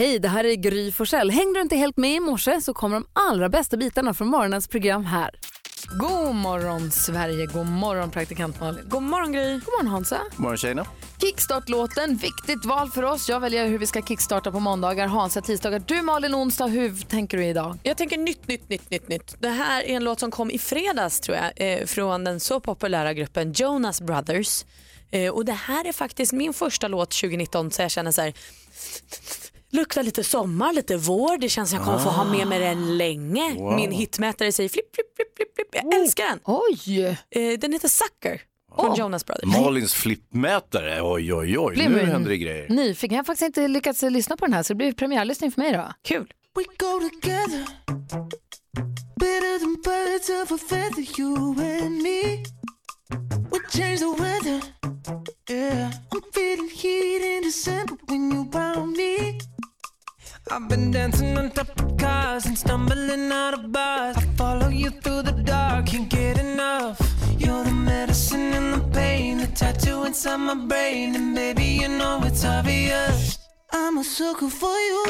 Hej, det här är Gry Forssell. Hängde du inte helt med i morse så kommer de allra bästa bitarna från morgonens program här. God morgon Sverige, god morgon praktikant Malin. God morgon Gry. God morgon Hansa. God morgon tjejerna. Kickstart-låten, viktigt val för oss. Jag väljer hur vi ska kickstarta på måndagar, Hansa tisdagar. Du Malin onsdag, hur tänker du idag? Jag tänker nytt, nytt, nytt, nytt, nytt. Det här är en låt som kom i fredags tror jag eh, från den så populära gruppen Jonas Brothers. Eh, och det här är faktiskt min första låt 2019 så jag känner så här luktar lite sommar, lite vår. Det känns som jag kommer få ha med mig den länge. Wow. Min hitmätare säger flipp, flipp, flipp, flipp, flipp. Jag älskar den. Oj! Eh, den heter Sucker från Jonas Brothers. Malins flippmätare, oj oj oj, Blev nu händer det grejer. Nyfiken. Jag har faktiskt inte lyckats lyssna på den här så det blir premiärlyssning för mig då. Kul. We go together, better than birds of a feather, you and me. We change the weather, yeah. I'm feeling heat in December when you found me. I've been dancing on top of cars and stumbling out of bars. I follow you through the dark, can't get enough. You're the medicine and the pain, the tattoo inside my brain, and baby you know it's obvious. I'm a sucker for you.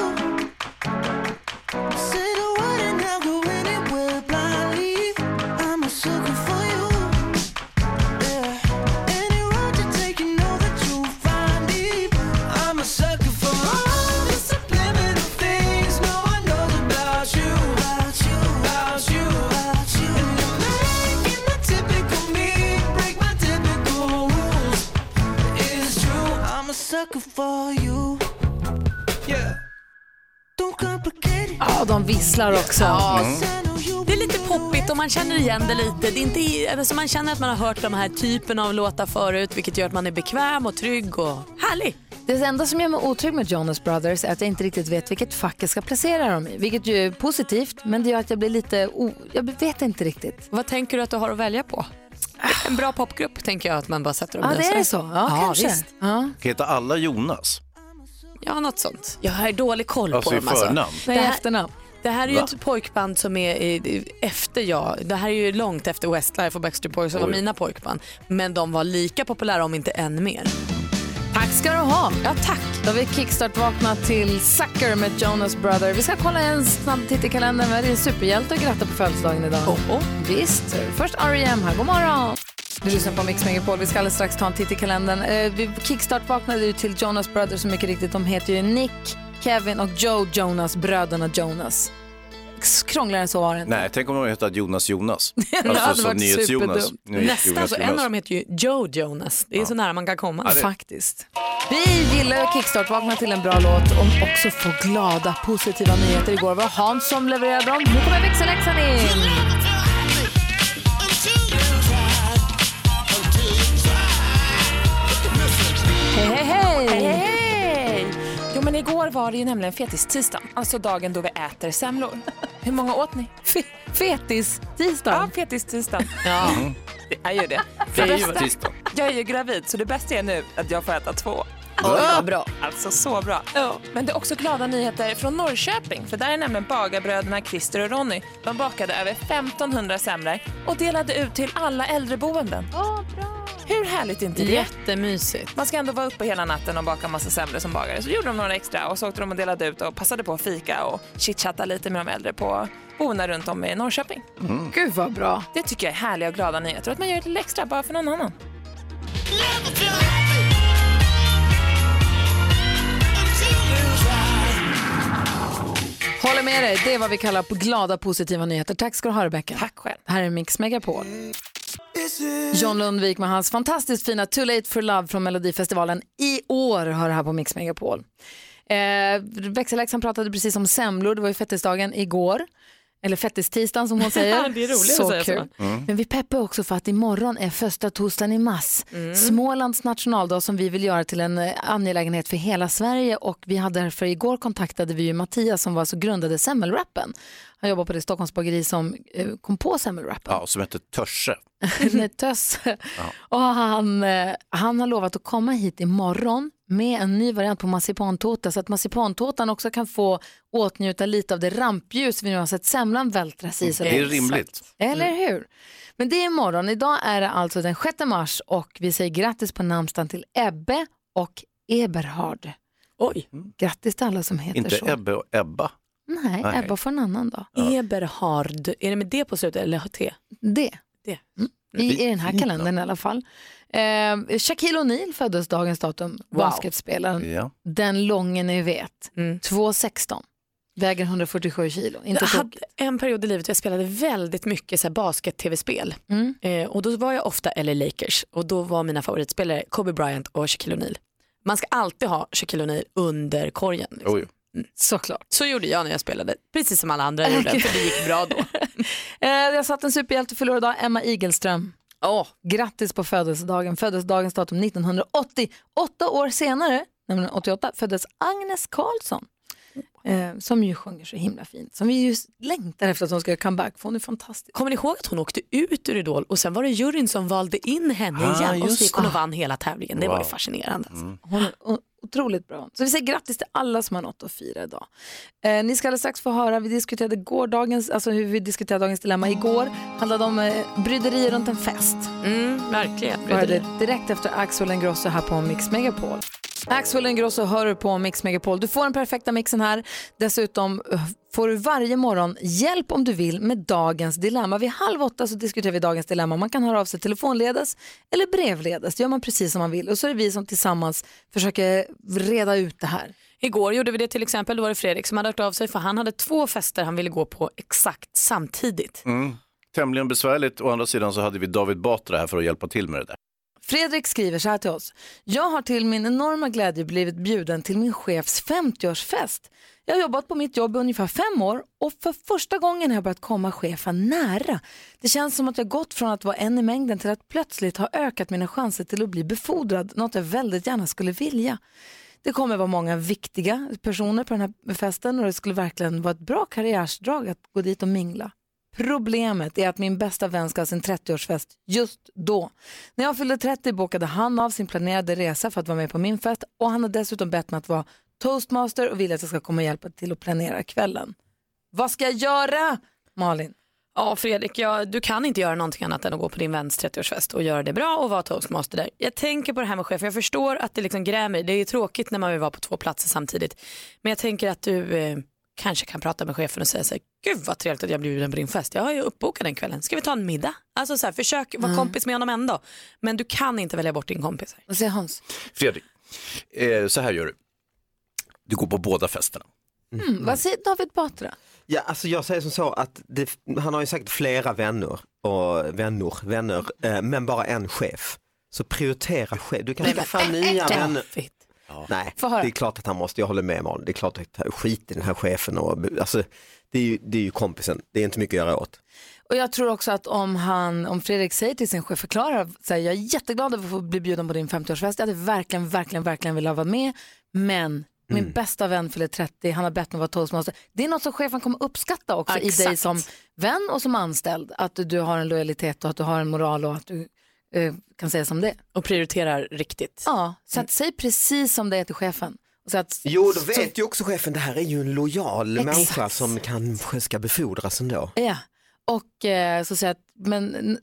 Say the word and I'll go anywhere blindly. I'm a sucker for you. Sucker for you. Yeah. Don't complicate it. Ja, de visslar också. Det är lite poppigt och man känner igen det lite. Det är inte, alltså man känner att man har hört de här typen av låtar förut vilket gör att man är bekväm och trygg och härlig. Det enda som gör mig otrygg med Jonas Brothers är att jag inte riktigt vet vilket fack jag ska placera dem i. Vilket ju är positivt, men det gör att jag blir lite... O... Jag vet inte riktigt. Vad tänker du att du har att välja på? En bra popgrupp tänker jag att man bara sätter dem Ja, det är så. Ja, kanske. Visst. Ja. Heter alla Jonas? Ja, något sånt. Jag har dålig koll Alltså på i dem. Alltså. förnamn? Nej, Det här- efternamn. Det här är ju Va? ett pojkband som är efter jag. Det här är ju långt efter Westlife och Backstreet Boys som var mina pojkband. Men de var lika populära om inte än mer. Tack ska du ha. Ja, tack. Då har vi kickstart-vaknat till Sucker med Jonas Brothers. Vi ska kolla en snabb titt i kalendern. Det är en superhjälte att gratta på födelsedagen idag. Oh, oh. Visst. Först R.E.M. här. God morgon. Du lyssnar på Mix Megapol. Vi ska alldeles strax ta en titt i kalendern. Eh, vi kickstart vaknade ju till Jonas Brothers så mycket riktigt. De heter ju Nick, Kevin och Joe Jonas, bröderna Jonas. Krångligare än så var det inte. Nej, tänk om de heter Jonas Jonas. hade Alltså som varit NyhetsJonas. Nästan Jonas så. En av dem heter ju Joe Jonas. Det är så nära man kan komma. Ja, det- Faktiskt. Vi gillar att kickstart-vakna till en bra låt och också få glada, positiva nyheter. Igår var Hans som levererade dem. Nu kommer växelläxan in. Hej, hej, hej! Jo men igår var det ju nämligen fetistisdagen, alltså dagen då vi äter semlor. Hur många åt ni? Fe- Fetis-tisdag. Ja, fetistisdagen. Ja. Det är ju det. Det är bästa-. Jag är ju gravid så det bästa är nu att jag får äta två. Oj, vad bra. Alltså så bra. Men det är också glada nyheter från Norrköping. För där är nämligen bagarbröderna Christer och Ronny. De bakade över 1500 semlor och delade ut till alla äldreboenden. Hur härligt är inte det? Jättemysigt. Man ska ändå vara uppe hela natten och baka massa semlor som bagare. Så gjorde de några extra och så åkte de och delade ut och passade på att fika och chitchatta lite med de äldre på boenden runt om i Norrköping. Gud vad bra. Det tycker jag är härliga och glada nyheter. Att man gör det lite extra bara för någon annan. Håller med dig. Det är vad vi kallar på glada, positiva nyheter. Tack ska du ha, Rebecca. Tack själv. Här är Mix Megapol. John Lundvik med hans fantastiskt fina Too Late for Love från Melodifestivalen i år har det här på Mix Megapol. Eh, växelläxan pratade precis om semlor, det var ju fettisdagen igår. Eller fettistisdagen som hon säger. Det är roligt så att säga så. kul. Men vi peppar också för att imorgon är första torsdagen i mars. Smålands nationaldag som vi vill göra till en eh, angelägenhet för hela Sverige. Och vi hade därför igår kontaktade vi ju Mattias som var så grundade semmelrappen. Han jobbar på det Stockholmsbageri som eh, kom på semmelrappen. Ja, som heter Törse. Nej, töss. Och han, eh, han har lovat att komma hit imorgon med en ny variant på marsipantårta så att marsipantårtan också kan få åtnjuta lite av det rampljus vi nu har sett semlan vältras i. Så Det är rimligt. Eller hur? Men det är imorgon. Idag är det alltså den 6 mars och vi säger grattis på namnsdagen till Ebbe och Eberhard. Oj, Grattis till alla som heter Inte så. Ebbe och Ebba. Nej, Nej. Ebba får en annan dag. Eberhard. Är det med det på slutet eller T? Det. Det. I, I den här kalendern i alla fall. Eh, Shaquille O'Neal föddes dagens datum, basketspelaren. Ja. Den långe ni vet. Mm. 2,16. Väger 147 kilo. Inte Jag hade en period i livet där jag spelade väldigt mycket basket-tv-spel. Mm. Eh, och då var jag ofta LA Lakers och då var mina favoritspelare Kobe Bryant och Shaquille O'Neal. Man ska alltid ha Shaquille O'Neal under korgen. Liksom. Oj. Såklart. Så gjorde jag när jag spelade, precis som alla andra gjorde, för det gick bra då. Eh, jag satt en superhjälte förlorade idag, Emma Igelström. Oh. Grattis på födelsedagen. Födelsedagens datum 1980. Åtta år senare, nämligen 88, föddes Agnes Karlsson. Eh, som ju sjunger så himla fint. Som vi ju längtar efter att hon ska göra comeback för hon är fantastisk. Kommer ni ihåg att hon åkte ut ur Idol och sen var det juryn som valde in henne Ah, igen och så just gick hon och vann hela tävlingen. Det var ju Wow. fascinerande. Alltså. Hon är o- otroligt bra. Så vi säger grattis till alla som har något att fira idag. Eh, ni ska alldeles strax få höra, vi diskuterade gårdagens, alltså hur vi diskuterade dagens dilemma igår. handlade om eh, bryderier runt en fest. Mm, verkligen. Det direkt efter Axel Ingrosso här på Mix Megapol. Axel Ingrosso hör du på Mix Megapol. Du får den perfekta mixen här. Dessutom eh, får du varje morgon hjälp om du vill med dagens dilemma. Vid halv åtta så diskuterar vi dagens dilemma. Man kan höra av sig telefonledes eller brevledes. Det gör man precis som man vill. Och så är det vi som tillsammans försöker reda ut det här. Igår gjorde vi det till exempel, då var det Fredrik som hade hört av sig för han hade två fester han ville gå på exakt samtidigt. Mm. Tämligen besvärligt. Å andra sidan så hade vi David Batra här för att hjälpa till med det där. Fredrik skriver så här till oss. Jag har till min enorma glädje blivit bjuden till min chefs 50-årsfest. Jag har jobbat på mitt jobb i ungefär fem år och för första gången har jag börjat komma chefen nära. Det känns som att jag gått från att vara en i mängden till att plötsligt ha ökat mina chanser till att bli befordrad, något jag väldigt gärna skulle vilja. Det kommer vara många viktiga personer på den här festen och det skulle verkligen vara ett bra karriärsdrag att gå dit och mingla. Problemet är att min bästa vän ska ha sin 30-årsfest just då. När jag fyllde 30 bokade han av sin planerade resa för att vara med på min fest och han har dessutom bett mig att vara toastmaster och vill att jag ska komma och hjälpa till att planera kvällen. Vad ska jag göra, Malin? Ja Fredrik, ja, du kan inte göra någonting annat än att gå på din väns 30-årsfest och göra det bra och vara toastmaster där. Jag tänker på det här med chef, jag förstår att det liksom grämer, det är ju tråkigt när man vill vara på två platser samtidigt. Men jag tänker att du eh, kanske kan prata med chefen och säga så här, gud vad trevligt att jag blir bjuden på din fest, jag har ju uppbokat den kvällen, ska vi ta en middag? Alltså så här, försök vara kompis med honom ändå. Men du kan inte välja bort din kompis. Vad säger Hans? Fredrik, eh, så här gör du. Du går på båda festerna. Mm, vad säger David Batra? Ja, alltså jag säger som så att det, han har ju säkert flera vänner och vänner, vänner, eh, men bara en chef. Så prioritera chef. Du kan skaffa nya vänner. David. Nej, det är klart att han måste, jag håller med Malin, det är klart att skit i den här chefen och alltså, det är ju, det är ju kompisen, det är inte mycket att göra åt. Och jag tror också att om, han, om Fredrik säger till sin chef, förklarar, säger jag är jätteglad över att få bli bjuden på din 50-årsfest, jag hade verkligen, verkligen, verkligen velat vara med, men min bästa vän fyller 30, han har bett mig vara toastmaster. Det är något som chefen kommer uppskatta också i dig Exakt. som vän och som anställd, att du, du har en lojalitet och att du har en moral och att du kan säga som det. Och prioriterar riktigt. Ja, så att säg precis som det är till chefen. Så att, Jo, då så- vet ju också chefen, det här är ju en lojal Exakt. människa som kanske ska befordras ändå. Ja, och eh, så säger att, men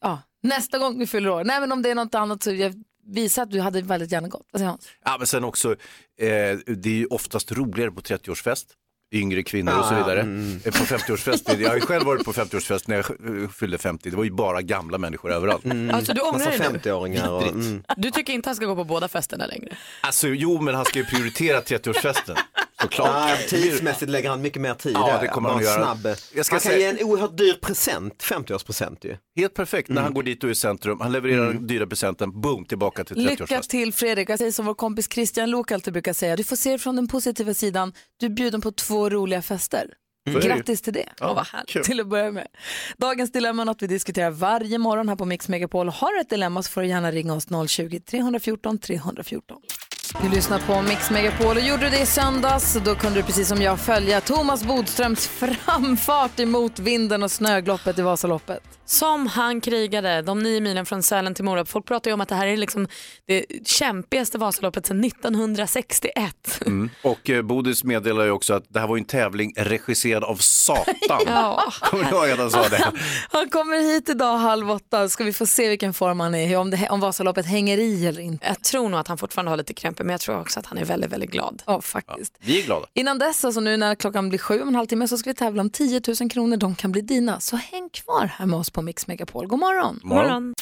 ja, nästa gång vi fyller år, nej men om det är något annat så jag, visa att du hade väldigt gärna gått. Säger Hans? Ja, men sen också, eh, det är ju oftast roligare på 30-årsfest. Yngre kvinnor och så Ah, vidare. mm. Eh, På 50-årsfest, jag har ju själv varit på 50-årsfest när jag eh, fyllde 50. Det var ju bara gamla människor överallt. Alltså du ångrar dig nu. 50-åringar och, mm. Du tycker inte han ska gå på båda festerna längre? Alltså jo, men han ska ju prioritera 30-årsfesten. Såklart. Ja, tidsmässigt lägger han mycket mer tid Ja, där. det kommer han att göra. Snabb. Jag ska han kan säga- ge en oerhört dyr present, 50-årspresent ju. Helt perfekt när han går dit och är i centrum. Han levererar den dyra presenten, boom, tillbaka till Lycka 30-årsfest. till Fredrik. Jag säger som vår kompis Christian Lok alltid brukar säga, du får se det från den positiva sidan. Du är bjuden på två roliga fester. Ju. Grattis till det. Ja, vad härligt. Till att börja med. Dagens dilemma är något vi diskuterar varje morgon här på Mix Megapol. Har du ett dilemma så får du gärna ringa oss 020-314 314. Du lyssnar på Mix Megapol och gjorde du det i söndags då kunde du precis som jag följa Thomas Bodströms framfart emot vinden och snögloppet i Vasaloppet. Som han krigade, de nio milen från Sälen till Mora. Folk pratar ju om att det här är liksom det kämpigaste Vasaloppet sedan 1961. Mm. Och eh, Bodis meddelar ju också att det här var ju en tävling regisserad av Satan. Ja. Kommer du ihåg att han sa det? Han kommer hit idag halv åtta, ska vi få se vilken form han är i, om, det, om Vasaloppet hänger i eller inte. Jag tror nog att han fortfarande har lite krämpor Norrköping men jag tror också att han är väldigt, väldigt glad. Ja, faktiskt. Vi är glada. Innan dess, alltså nu när klockan blir sju om en halvtimme så ska vi tävla om 10 000 kronor. De kan bli dina. Så häng kvar här med oss på Mix Megapol. God morgon! Morgon.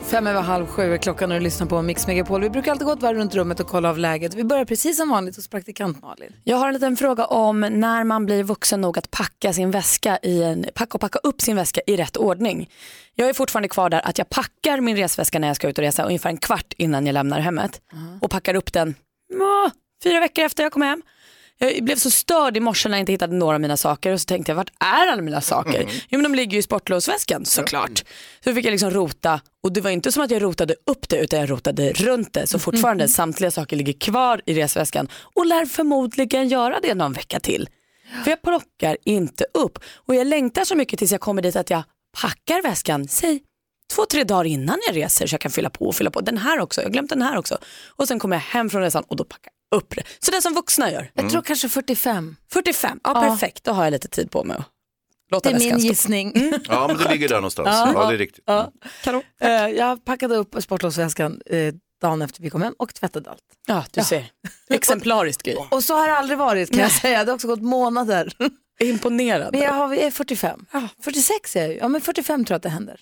Fem över halv sju är klockan och du lyssnar på Mix Megapol. Vi brukar alltid gå ett varv runt rummet och kolla av läget. Vi börjar precis som vanligt hos praktikant Malin. Jag har en liten fråga om när man blir vuxen nog att packa sin väska i en, packa och packa upp sin väska i rätt ordning. Jag är fortfarande kvar där att jag packar min resväska när jag ska ut och resa ungefär en kvart innan jag lämnar hemmet och packar upp den fyra veckor efter jag kom hem. Jag blev så störd i morse när jag inte hittade några av mina saker och så tänkte jag, vart är alla mina saker? Jo men de ligger ju i sportlovsväskan såklart. Så fick jag liksom rota och det var inte som att jag rotade upp det utan jag rotade runt det. Så fortfarande samtliga saker ligger kvar i resväskan och lär förmodligen göra det någon vecka till. För jag plockar inte upp och jag längtar så mycket tills jag kommer dit att jag packar väskan, säg två, tre dagar innan jag reser så jag kan fylla på och fylla på. Den här också, jag har glömt den här också. Och sen kommer jag hem från resan och då packar upp det. Så det är som vuxna gör. Jag tror kanske 45. 45, ja, Ja. perfekt. Då har jag lite tid på mig att låta Det är väskan min stå. gissning. Ja, men det ligger där någonstans. Ja, det är riktigt. Ja. Eh, jag packade upp sportlovsväskan eh, dagen efter vi kom hem och tvättade allt. Ja, du ser. Exemplariskt grej. Och så har det aldrig varit kan jag säga. Det har också gått månader. Imponerad. Men jag, har, jag är 45. Ja, 46 är jag ju. Ja, men 45 tror jag att det händer.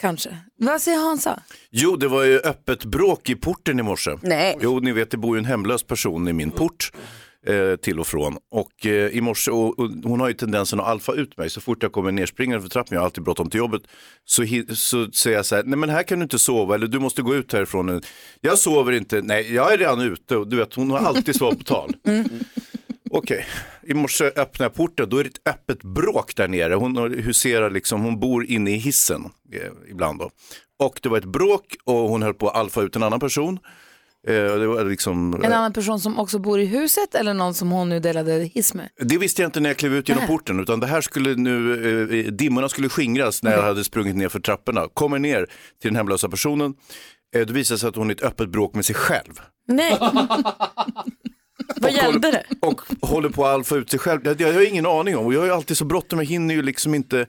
Kanske. Vad säger Hansa? Jo, det var ju öppet bråk i porten i morse. Nej. Jo, ni vet det bor ju en hemlös person i min port. Eh, till och från. Och eh, i morse, och, och hon har ju tendensen att alfa ut mig. Så fort jag kommer nerspringande för trappen, jag har alltid bråttom till jobbet. Så, så säger jag så här, nej men här kan du inte sova eller du måste gå ut härifrån. nu." Jag sover inte, nej jag är redan ute. Och du vet, hon har alltid svar på tal. Okej, i morse öppnar jag porten, då är det ett öppet bråk där nere. Hon huserar liksom, hon bor inne i hissen eh, ibland då. Och det var ett bråk och hon höll på att alfa ut en annan person. Eh, det var liksom, En annan person som också bor i huset eller någon som hon nu delade hiss med? det visste jag inte när jag klev ut genom porten, utan det här skulle nu, eh, dimmorna skulle skingras när jag hade sprungit ner för trapporna. Kommer ner till den hemlösa personen, eh, det visar sig att hon är ett öppet bråk med sig själv. Nej. Vad gällde det? Och håller på att alfa ut sig själv. Det, jag har ingen aning om och jag är ju alltid så bråttom, jag hinner ju liksom inte.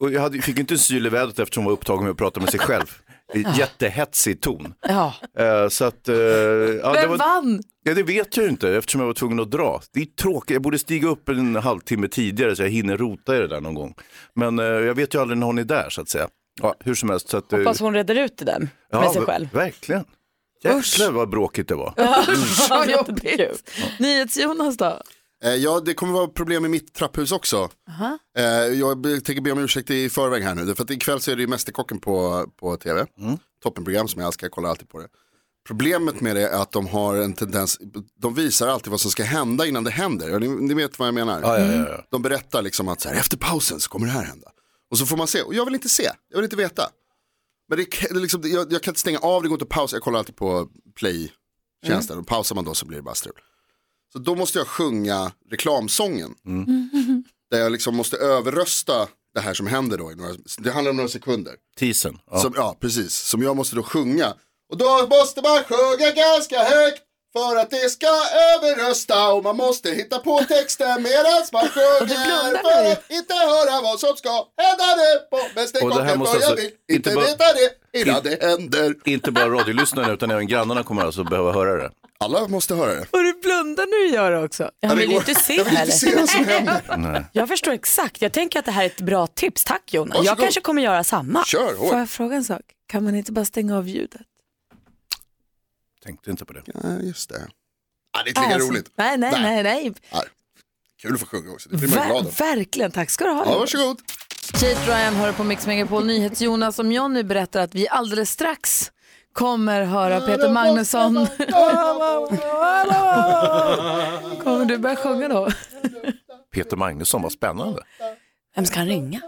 Och jag hade, fick ju inte en syl i vädret eftersom hon var upptagen med att prata med sig själv. I Jättehetsig ton. Ja. Eh, så att, eh, ja, det, Vem var, vann? ja, det vet jag ju inte eftersom jag var tvungen att dra. Det är tråkigt, jag borde stiga upp en halvtimme tidigare så jag hinner rota i det där någon gång. Men eh, jag vet ju aldrig när hon är där så att säga. Ja, hur som helst. Så att, Hoppas hon reder ut det där ja, med sig ver- själv. Verkligen. Jäklar vad bråkigt det var. Vad jobbigt. NyhetsJonas då? Eh, Ja, det kommer vara problem i mitt trapphus också. Eh, Jag be- tänker be om ursäkt i förväg här nu, för att ikväll så är det ju Mästerkocken på, på tv. Toppenprogram som jag älskar, jag kollar alltid på det. Problemet med det är att de har en tendens, de visar alltid vad som ska hända innan det händer. Ja, Ni, ni vet vad jag menar. Ja, ja, ja, ja. De berättar liksom att så här, efter pausen så kommer det här hända. Och så får man se, och jag vill inte se, jag vill inte veta. Men det, det liksom, jag, jag kan inte stänga av, det går inte att pausa, jag kollar alltid på play-tjänsten. Och pausar man då så blir det bara strul. Så då måste jag sjunga reklamsången. Där jag liksom måste överrösta det här som händer då. I några, det handlar om några sekunder. Teasern. Ja. Som, ja, precis. Som jag måste då sjunga. Och då måste man sjunga ganska högt. För att det ska överrösta och man måste hitta på texten medan man sjunger för att inte höra vad som ska hända nu på det Mästerkocken jag alltså vill inte bara- veta det innan det händer. Inte bara radiolyssnarna utan även grannarna kommer alltså behöva höra det. Alla måste höra det. Och du blundar när du gör det också. Det vill inte se jag vill inte se vad som händer. Jag förstår exakt. Jag tänker att det här är ett bra tips. Tack Jonas. Jag Varsågod. kanske kommer göra samma. Kör Får hårt. jag fråga en sak? Kan man inte bara stänga av ljudet? Tänkte inte på det. Ja, just det. Ja, det är inte lika Alltså, roligt. Nej, nej, nej. nej. Kul att få sjunga också. Det blir man Ver- glad av. verkligen, tack ska du ha. Ja, varsågod. Kate Ryan hör på Mix Megapol NyhetsJonas som Jonny berättar att vi alldeles strax kommer höra Peter Magnusson. kommer du börja sjunga då? Peter Magnusson, vad spännande. Vem ska han ringa?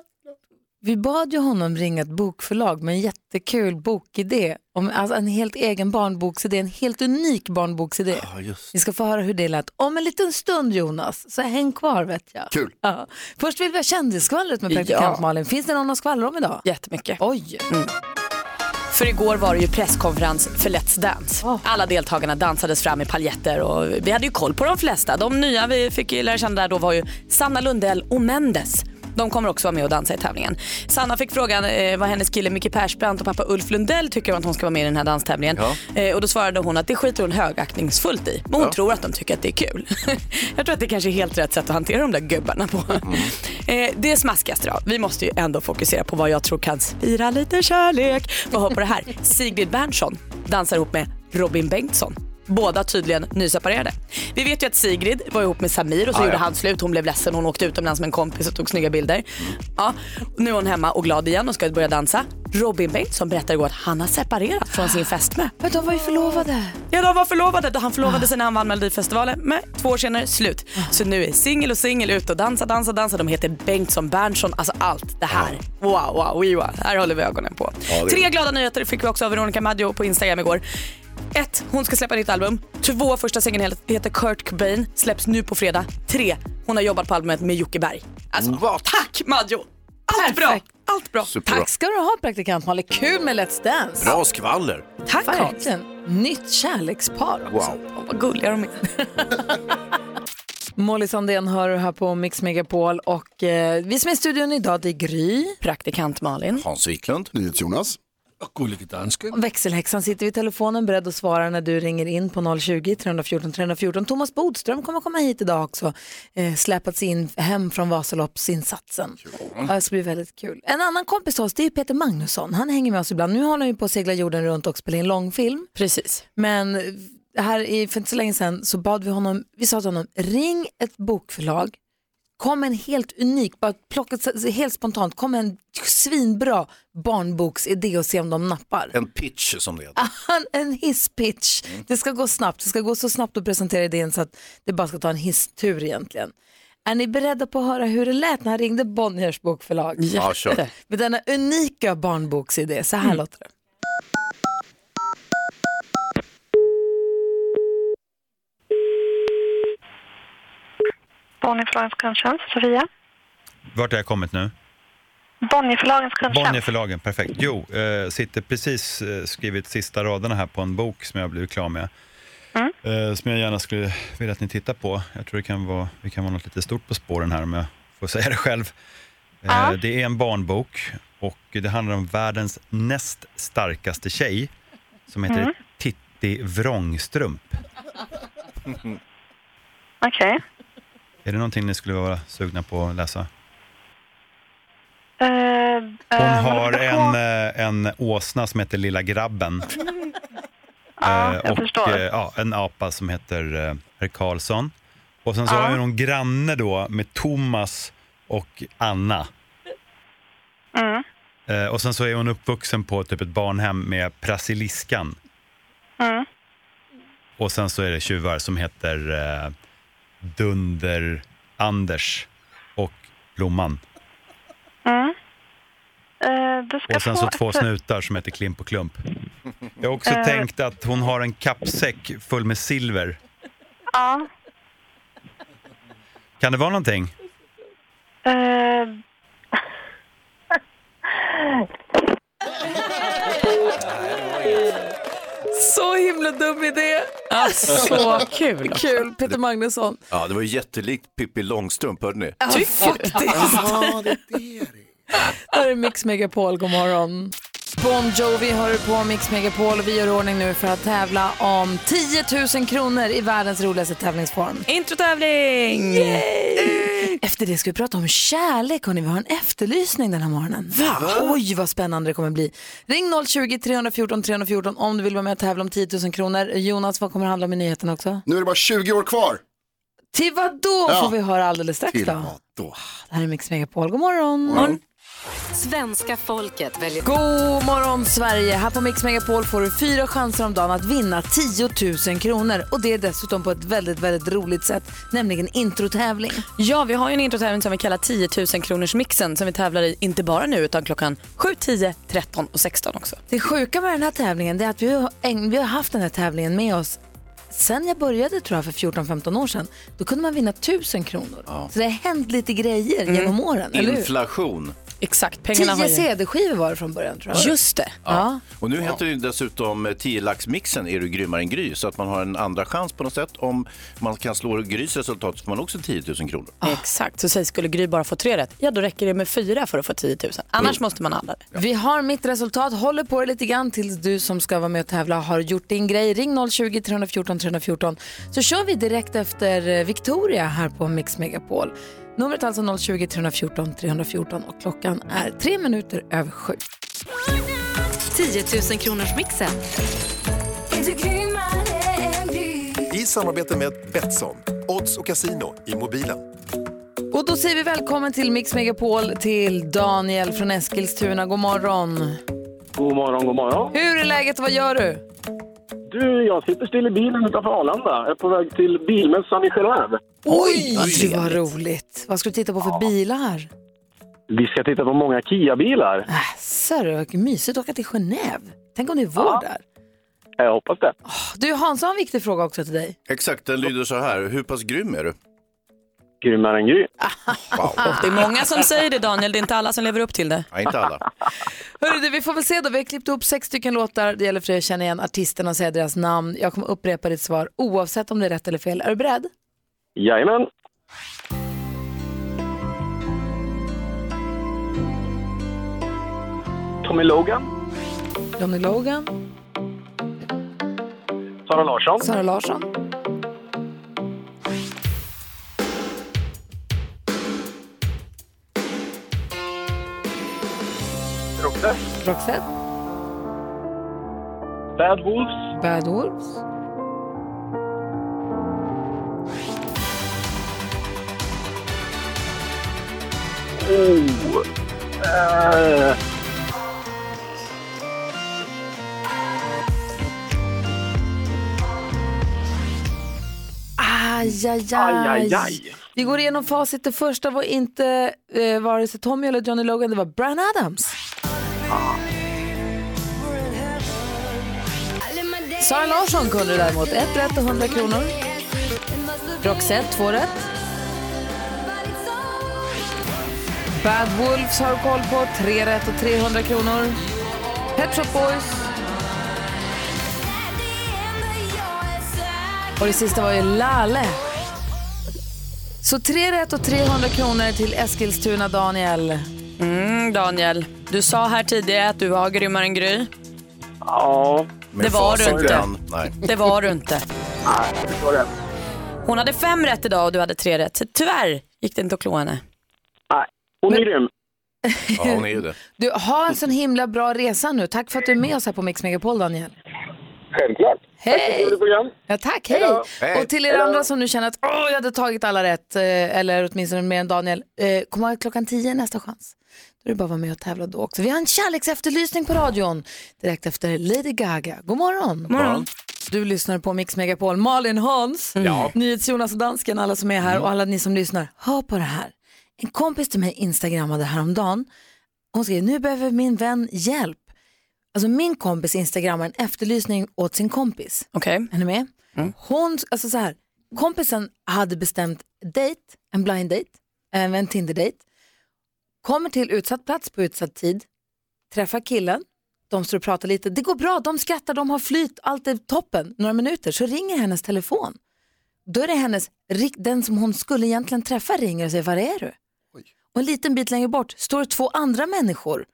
Vi bad ju honom ringa ett bokförlag med en jättekul bokidé. Om, alltså en helt egen barnboksidé, en helt unik barnboksidé. Ja, just. Vi ska få höra hur det lät om en liten stund Jonas, så häng kvar vet jag. Kul. Ja. Först vill vi ha kändisskvallret med praktikant Ja. Malin. Finns det någon att skvallra om idag? Jättemycket. Oj. För igår var det ju presskonferens för Let's Dance. Alla deltagarna dansades fram i paljetter och vi hade ju koll på de flesta. De nya vi fick ju lära känna där då var ju Sanna Lundell och Mendes. De kommer också vara med och dansa i tävlingen. Sanna fick frågan eh, vad hennes kille Micke Persbrandt och pappa Ulf Lundell tycker om att hon ska vara med i den här danstävlingen. Eh, och då svarade hon att det skiter hon högaktningsfullt i. Men hon tror att de tycker att det är kul. Jag tror att det kanske är helt rätt sätt att hantera de där gubbarna på. Eh, det smaskigaste då. Vi måste ju ändå fokusera på vad jag tror kan spira lite kärlek. Vad hör på det här? Sigrid Bernson dansar ihop med Robin Bengtsson. Båda tydligen nyseparerade. Vi vet ju att Sigrid var ihop med Samir och så Ah, gjorde ja. han slut. Hon blev ledsen. Hon åkte utomlands med en kompis och tog snygga bilder. Ja, nu är hon hemma och glad igen och ska börja dansa. Robin Bengtsson berättar igår att han har separerat från sin fästmö. Men de var ju förlovade. Ja, de var förlovade. Han förlovade sig när han vann Melodifestivalen. Men två år senare, slut. Så nu är singel och singel ut och dansa, dansa, dansa. De heter Bengtsson, Berntsson, alltså allt det här. Wow, wow, wow. Här håller vi ögonen på. Ja, Tre glada nyheter fick vi också av Veronica Maggio på Instagram igår. Ett, hon ska släppa nytt album. Två, första singeln heter Kurt Cobain, släpps nu på fredag. Tre, hon har jobbat på albumet med Jocke Berg. Alltså, tack Maggio! Allt bra! Allt bra. Superbra. Tack ska du ha praktikant Malin. Kul med Let's Dance. Bra skvaller. Tack. Verkligen. Nytt kärlekspar också. Wow. Åh, Vad gulliga de är. Molly Sandén hör du här på Mix Megapol och eh, vi som är i studion idag det är Gry. Praktikant Malin. Hans Wiklund. NyhetsJonas. Växelhäxan sitter vid telefonen beredd att svara när du ringer in på 020-314 314. Thomas Bodström kommer komma hit idag också. Eh, släpats in hem från Vasaloppsinsatsen. Ja, det ska bli väldigt kul. En annan kompis till oss det är Peter Magnusson. Han hänger med oss ibland. Nu håller han ju på att segla jorden runt och spela in långfilm. Precis. Men här i, för inte så länge sedan så bad vi honom, vi sa till honom, ring ett bokförlag, kom en helt unik, bara plocka så- helt spontant, kom en svinbra barnboksidé och se om de nappar. En pitch som det heter. En hisspitch. Det ska gå snabbt, det ska gå så snabbt att presentera idén så att det bara ska ta en hisstur egentligen. Är ni beredda på att höra hur det lät när han ringde Bonniers bokförlag? Ja, kör. Med denna unika barnboksidé, så här låter det. Bonnierförlagens kundtjänst, Sofia. Vart har jag kommit nu? Bonnierförlagens kundtjänst. Bonnierförlagen, perfekt. Jo, eh, sitter precis eh, skrivit sista raderna här på en bok som jag blivit klar med. Eh, som jag gärna skulle vilja att ni tittar på. Jag tror det kan vara, det kan vara något lite stort på spåren här om jag får säga det själv. Eh, Det är en barnbok och det handlar om världens näst starkaste tjej som heter Titti Vrångstrump. Okej. Är det någonting ni skulle vara sugna på att läsa? Eh, Hon eh, har vad- en, eh, en åsna som heter Lilla Grabben. Ja, jag och förstår. ja, en apa som heter Herr Karlsson. Och sen så har jag någon granne då med Thomas och Anna. Mm. Och sen så är hon uppvuxen på typ ett barnhem med Brasiliskan. Mm. Och sen så är det tjuvar som heter eh, Dunder Anders och Blomman. Mm. Eh, Och sen så två ett- snutar som heter Klimp och Klump. Jag har också Eh. tänkt att hon har en kappsäck full med silver. Ja. Kan det vara någonting? Eh, Så himla dum idé. Så kul. Kul, Peter Magnusson. Ja, det var jättelikt Pippi Långstrump, hörde ni? Ja, faktiskt. Ja, det är det. Här är Mix Megapol, god morgon. Bon Jovi hör på Mix Megapol och vi gör ordning nu för att tävla om 10 000 kronor i världens roligaste tävlingsform. Introtävling! Efter det ska vi prata om kärlek. Hörrni. Vi har en efterlysning den här morgonen. Va? Oj, vad spännande det kommer bli. Ring 020-314 314 om du vill vara med och tävla om 10 000 kronor. Jonas, vad kommer det handla om i nyheten också? Nu är det bara 20 år kvar. Till vad då Ja. får vi höra alldeles strax Till då. vad då? Det här är Mix Megapol. God morgon. Morgon. Svenska folket väljer God morgon Sverige! Här på Mix Megapol får du fyra chanser om dagen att vinna 10 000 kronor. Och det är dessutom på ett väldigt, väldigt roligt sätt, nämligen introtävling. Ja, vi har ju en introtävling som vi kallar 10 000 kronors mixen som vi tävlar i inte bara nu utan klockan 7, 10, 13 och 16 också. Det sjuka med den här tävlingen är att vi har, vi har haft den här tävlingen med oss sen jag började tror jag för 14-15 år sedan. Då kunde man vinna 1000 kronor. Så det har hänt lite grejer genom åren, eller hur? Inflation. Exakt, pengarna har Tio ju... CD-skivor var det från början tror jag. Just det. Ja. Och nu heter det ju dessutom 10 laxmixen Är du grymmare än Gry? Så att man har en andra chans på något sätt. Om man kan slå Grys resultat så får man också 10 000 kronor. Exakt, så säg skulle Gry bara få tre rätt, ja då räcker det med fyra för att få 10 000. Annars måste man alla det. Vi har mitt resultat, håller på det lite grann tills du som ska vara med och tävla har gjort din grej. Ring 020-314 314 så kör vi direkt efter eh, Victoria här på Mix Megapol. Numret är alltså 020 314 314 och klockan är tre minuter över sju. 10 000 kronors mixen. I samarbete med Betsson, odds och casino i mobilen. Och då säger vi välkommen till Mix Megapol till Daniel från Eskilstuna. God morgon. God morgon, god morgon. Hur är läget och vad gör du? Du, jag sitter still i bilen utanför Arlanda. Jag är på väg till bilmässan i Genève. Oj, det var roligt. Vad ska du titta på för bilar? Vi ska titta på många Kia-bilar. Asså, det mysigt att åka till Genève. Tänk om det är vår där. Jag hoppas det. Du, Hans har en viktig fråga också till dig. Exakt, den lyder så här. Hur pass grym är du? Grymmare än Gry. Det är många som säger det Daniel, det är inte alla som lever upp till det. Nej, inte alla. Hörru, du, vi får väl se då. Vi har klippt ihop sex stycken låtar. Det gäller för dig att känna igen artisterna och säga deras namn. Jag kommer upprepa ditt svar oavsett om det är rätt eller fel. Är du beredd? Jajamän. Tommy Logan. Johnny Logan, Sara Larsson. Sara Larsson, Roxette. Roxette, Bad Wolves. Bad Wolves, Oh. Eh, Aj, aj, Aj, aj. aj, aj. Vi går igenom facit. Det första var inte eh, vare sig Tommy eller Johnny Logan, det var Brian Adams. Sara Larsson kunde däremot. Ett rätt och 100 kronor. Roxette, två rätt. Bad Wolves har du koll på. Tre rätt och 300 kronor. Pet Shop Boys. Och det sista var ju Lale. Så tre rätt och 300 kronor till Eskilstuna, Daniel. Mm, Daniel, du sa här tidigare att du var grymmare än Gry. Ja. Det var du inte. Nej. Det var du inte. Nej, det var det. Hon hade fem rätt idag och du hade tre rätt. Så Tyvärr gick det inte att klå henne. Nej, hon är grym. Ja, hon är ju det. Du, ha en sån himla bra resa nu. Tack för att du är med oss här på Mix Megapol, Daniel. Självklart. Tack Hej! program. Ja, tack, hej! Hej. Och till er andra som nu känner att Åh, jag hade tagit alla rätt, eh, eller åtminstone mer än Daniel, eh, kom ihåg klockan 10 är nästa chans. Då är det bara att vara med och tävla då också. Vi har en kärleksefterlysning på radion direkt efter Lady Gaga. God morgon! God morgon. Du lyssnar på Mix Megapol. Malin, Hans, Ja. NyhetsJonas och dansken, alla som är här och alla ni som lyssnar. Hör på det här. En kompis till mig instagrammade häromdagen. Hon skrev, nu behöver min vän hjälp. Alltså min kompis instagrammar en efterlysning åt sin kompis. Okej. Är ni med? Hon, alltså så här, kompisen hade bestämt date, en blind date, eh, en Tinder-date. Kommer till utsatt plats på utsatt tid, träffar killen, de står och pratar lite. Det går bra, de skrattar, de har flyt, allt är toppen. Några minuter så ringer hennes telefon. Då är det hennes, den som hon skulle egentligen träffa ringer och säger, var är du? Och en liten bit längre bort står det två andra människor.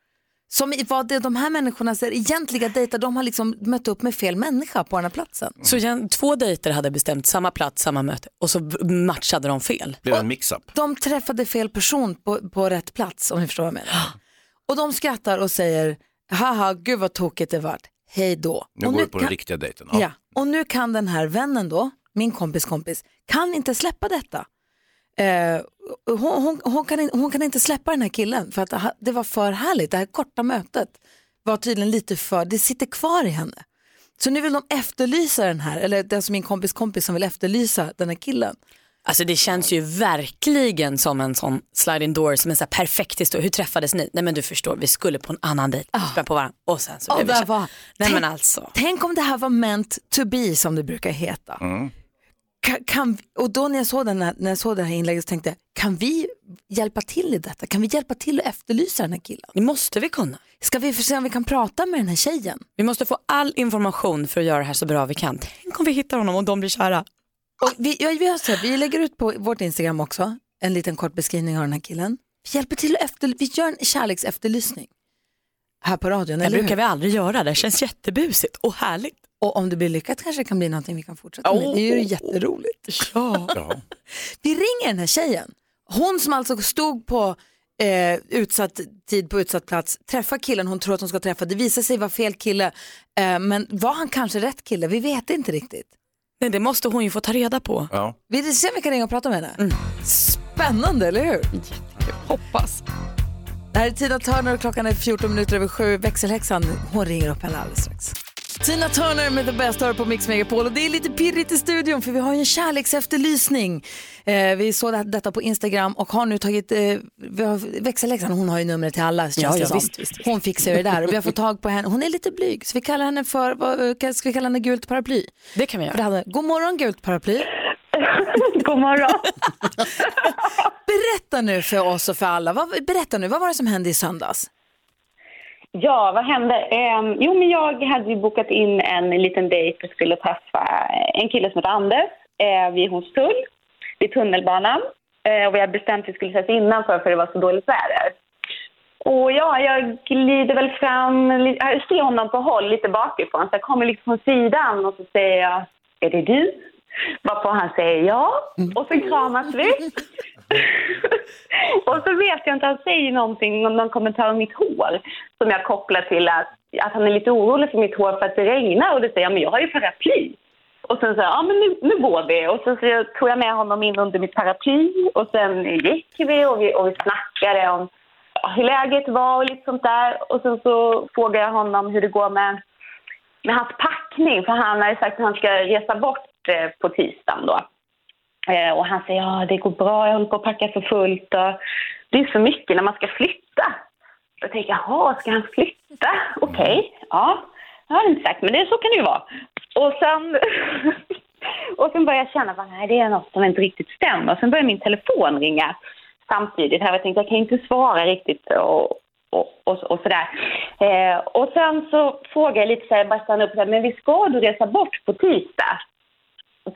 Som var det de här människornas egentliga dejter, de har liksom mött upp med fel människa på den här platsen. Så igen, två dejter hade bestämt samma plats, samma möte och så matchade de fel. Det blev en mix-up. De träffade fel person på, på rätt plats om ni förstår vad jag menar. Och de skrattar och säger, haha, gud vad tokigt det vart, hej då. Nu och går vi på den kan, riktiga dejten. ja. och nu kan den här vännen då, min kompis kompis, kan inte släppa detta. Eh, hon, hon, hon, kan, in- hon kan inte släppa den här killen för att det var för härligt. Det här korta mötet var tydligen lite för, det sitter kvar i henne. Så nu vill de efterlysa den här, eller det är alltså min kompis kompis som vill efterlysa den här killen. Alltså det känns ju verkligen som en sån sliding door, som en sån här perfekt historia. Hur träffades ni? Nej men du förstår, vi skulle på en annan dejt, sprang på varandra och sen så blev vi var, Nej tänk, men alltså. tänk om det här var meant to be som det brukar heta. Kan, kan, och då när jag, såg den här, när jag såg det här inlägget så tänkte jag, kan vi hjälpa till i detta? Kan vi hjälpa till att efterlysa den här killen? Det måste vi kunna. Ska vi se om vi kan prata med den här tjejen? Vi måste få all information för att göra det här så bra vi kan. Tänk om vi hittar honom och de blir kära. Och vi, ja, vi, så vi lägger ut på vårt Instagram också en liten kort beskrivning av den här killen. Vi hjälper till att efter, vi gör en kärleksefterlysning här på radion. Det eller brukar hur? vi aldrig göra. Det känns jättebusigt och härligt. Och om det blir lyckat kanske det kan bli någonting vi kan fortsätta med. Det är ju jätteroligt. Ja. Vi ringer den här tjejen. Hon som alltså stod på eh, utsatt tid på utsatt plats, träffar killen hon tror att hon ska träffa. Det visar sig vara fel kille, eh, men var han kanske rätt kille? Vi vet inte riktigt. Nej, det måste hon ju få ta reda på. Ja. Vi ser om vi kan ringa och prata med henne. Mm. Spännande, eller hur? Hoppas. Det här är Tina Turner och klockan är 14 minuter över sju. Växelhäxan, hon ringer upp henne alldeles strax. Tina Turner med The Best hör på Mix Megapol och det är lite pirrigt i studion för vi har ju en kärleksefterlysning. Eh, vi såg det- detta på Instagram och har nu tagit, eh, vi har, växelhäxan hon har ju numret till alla Ja, ja, visst, visst. Hon fixar det där och vi har fått tag på henne, hon är lite blyg så vi kallar henne för, vad, ska vi kalla henne gult paraply? Det kan vi göra. hade, God morgon gult paraply. God morgon. Berätta nu för oss och för alla, vad, berätta nu, vad var det som hände i söndags? Ja, vad hände? Ehm, jo, men jag hade ju bokat in en liten dejt och skulle träffa en kille som heter Anders eh, vid Hornstull, vid tunnelbanan. Eh, och vi hade bestämt att vi skulle ses innanför för det var så dåligt väder. Och ja, jag glider väl fram, jag ser honom på håll lite bakifrån. Så jag kommer liksom från sidan och så säger jag, är det du? Varpå han säger ja. Och så kramas vi. och så vet jag inte, han säger någonting någon kommentar om mitt hår som jag kopplar till att, att han är lite orolig för mitt hår för att det regnar och det säger jag, men jag har ju paraply. Och sen jag, ja men nu, nu går vi. Och sen så tog jag med honom in under mitt paraply och sen gick vi och vi, och vi snackade om hur läget var och lite sånt där. Och sen så frågade jag honom hur det går med, med hans packning för han har ju sagt att han ska resa bort eh, på tisdagen då. Eh, och han säger ja det går bra, jag håller på att packa för fullt och det är för mycket när man ska flytta. Då tänker jag, jaha, ska han flytta? Okej, ja. Jag har inte sagt, men det, så kan det ju vara. Och sen, och sen börjar jag känna att det är något som inte riktigt stämmer. Sen börjar min telefon ringa samtidigt. Här, jag tänkte jag kan inte svara riktigt och, och, och, och sådär. Eh, och sen så frågar jag lite så här, bara stanna upp, så här, men vi ska du resa bort på tisdag?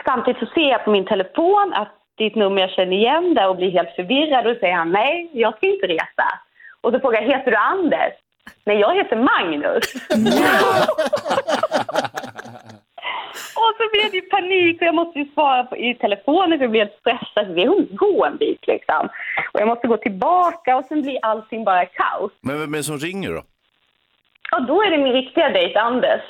Samtidigt så ser jag på min telefon att ditt nummer jag känner igen där och blir helt förvirrad och säger han nej, jag ska inte resa. Och så frågar jag, heter du Anders? Nej, jag heter Magnus. och så blev det panik och jag måste ju svara på, i telefonen för jag blev helt stressad. Vi gå en bit liksom. Och jag måste gå tillbaka och sen blir allting bara kaos. Men vem är det som ringer då? Och då är det min riktiga dejt Anders.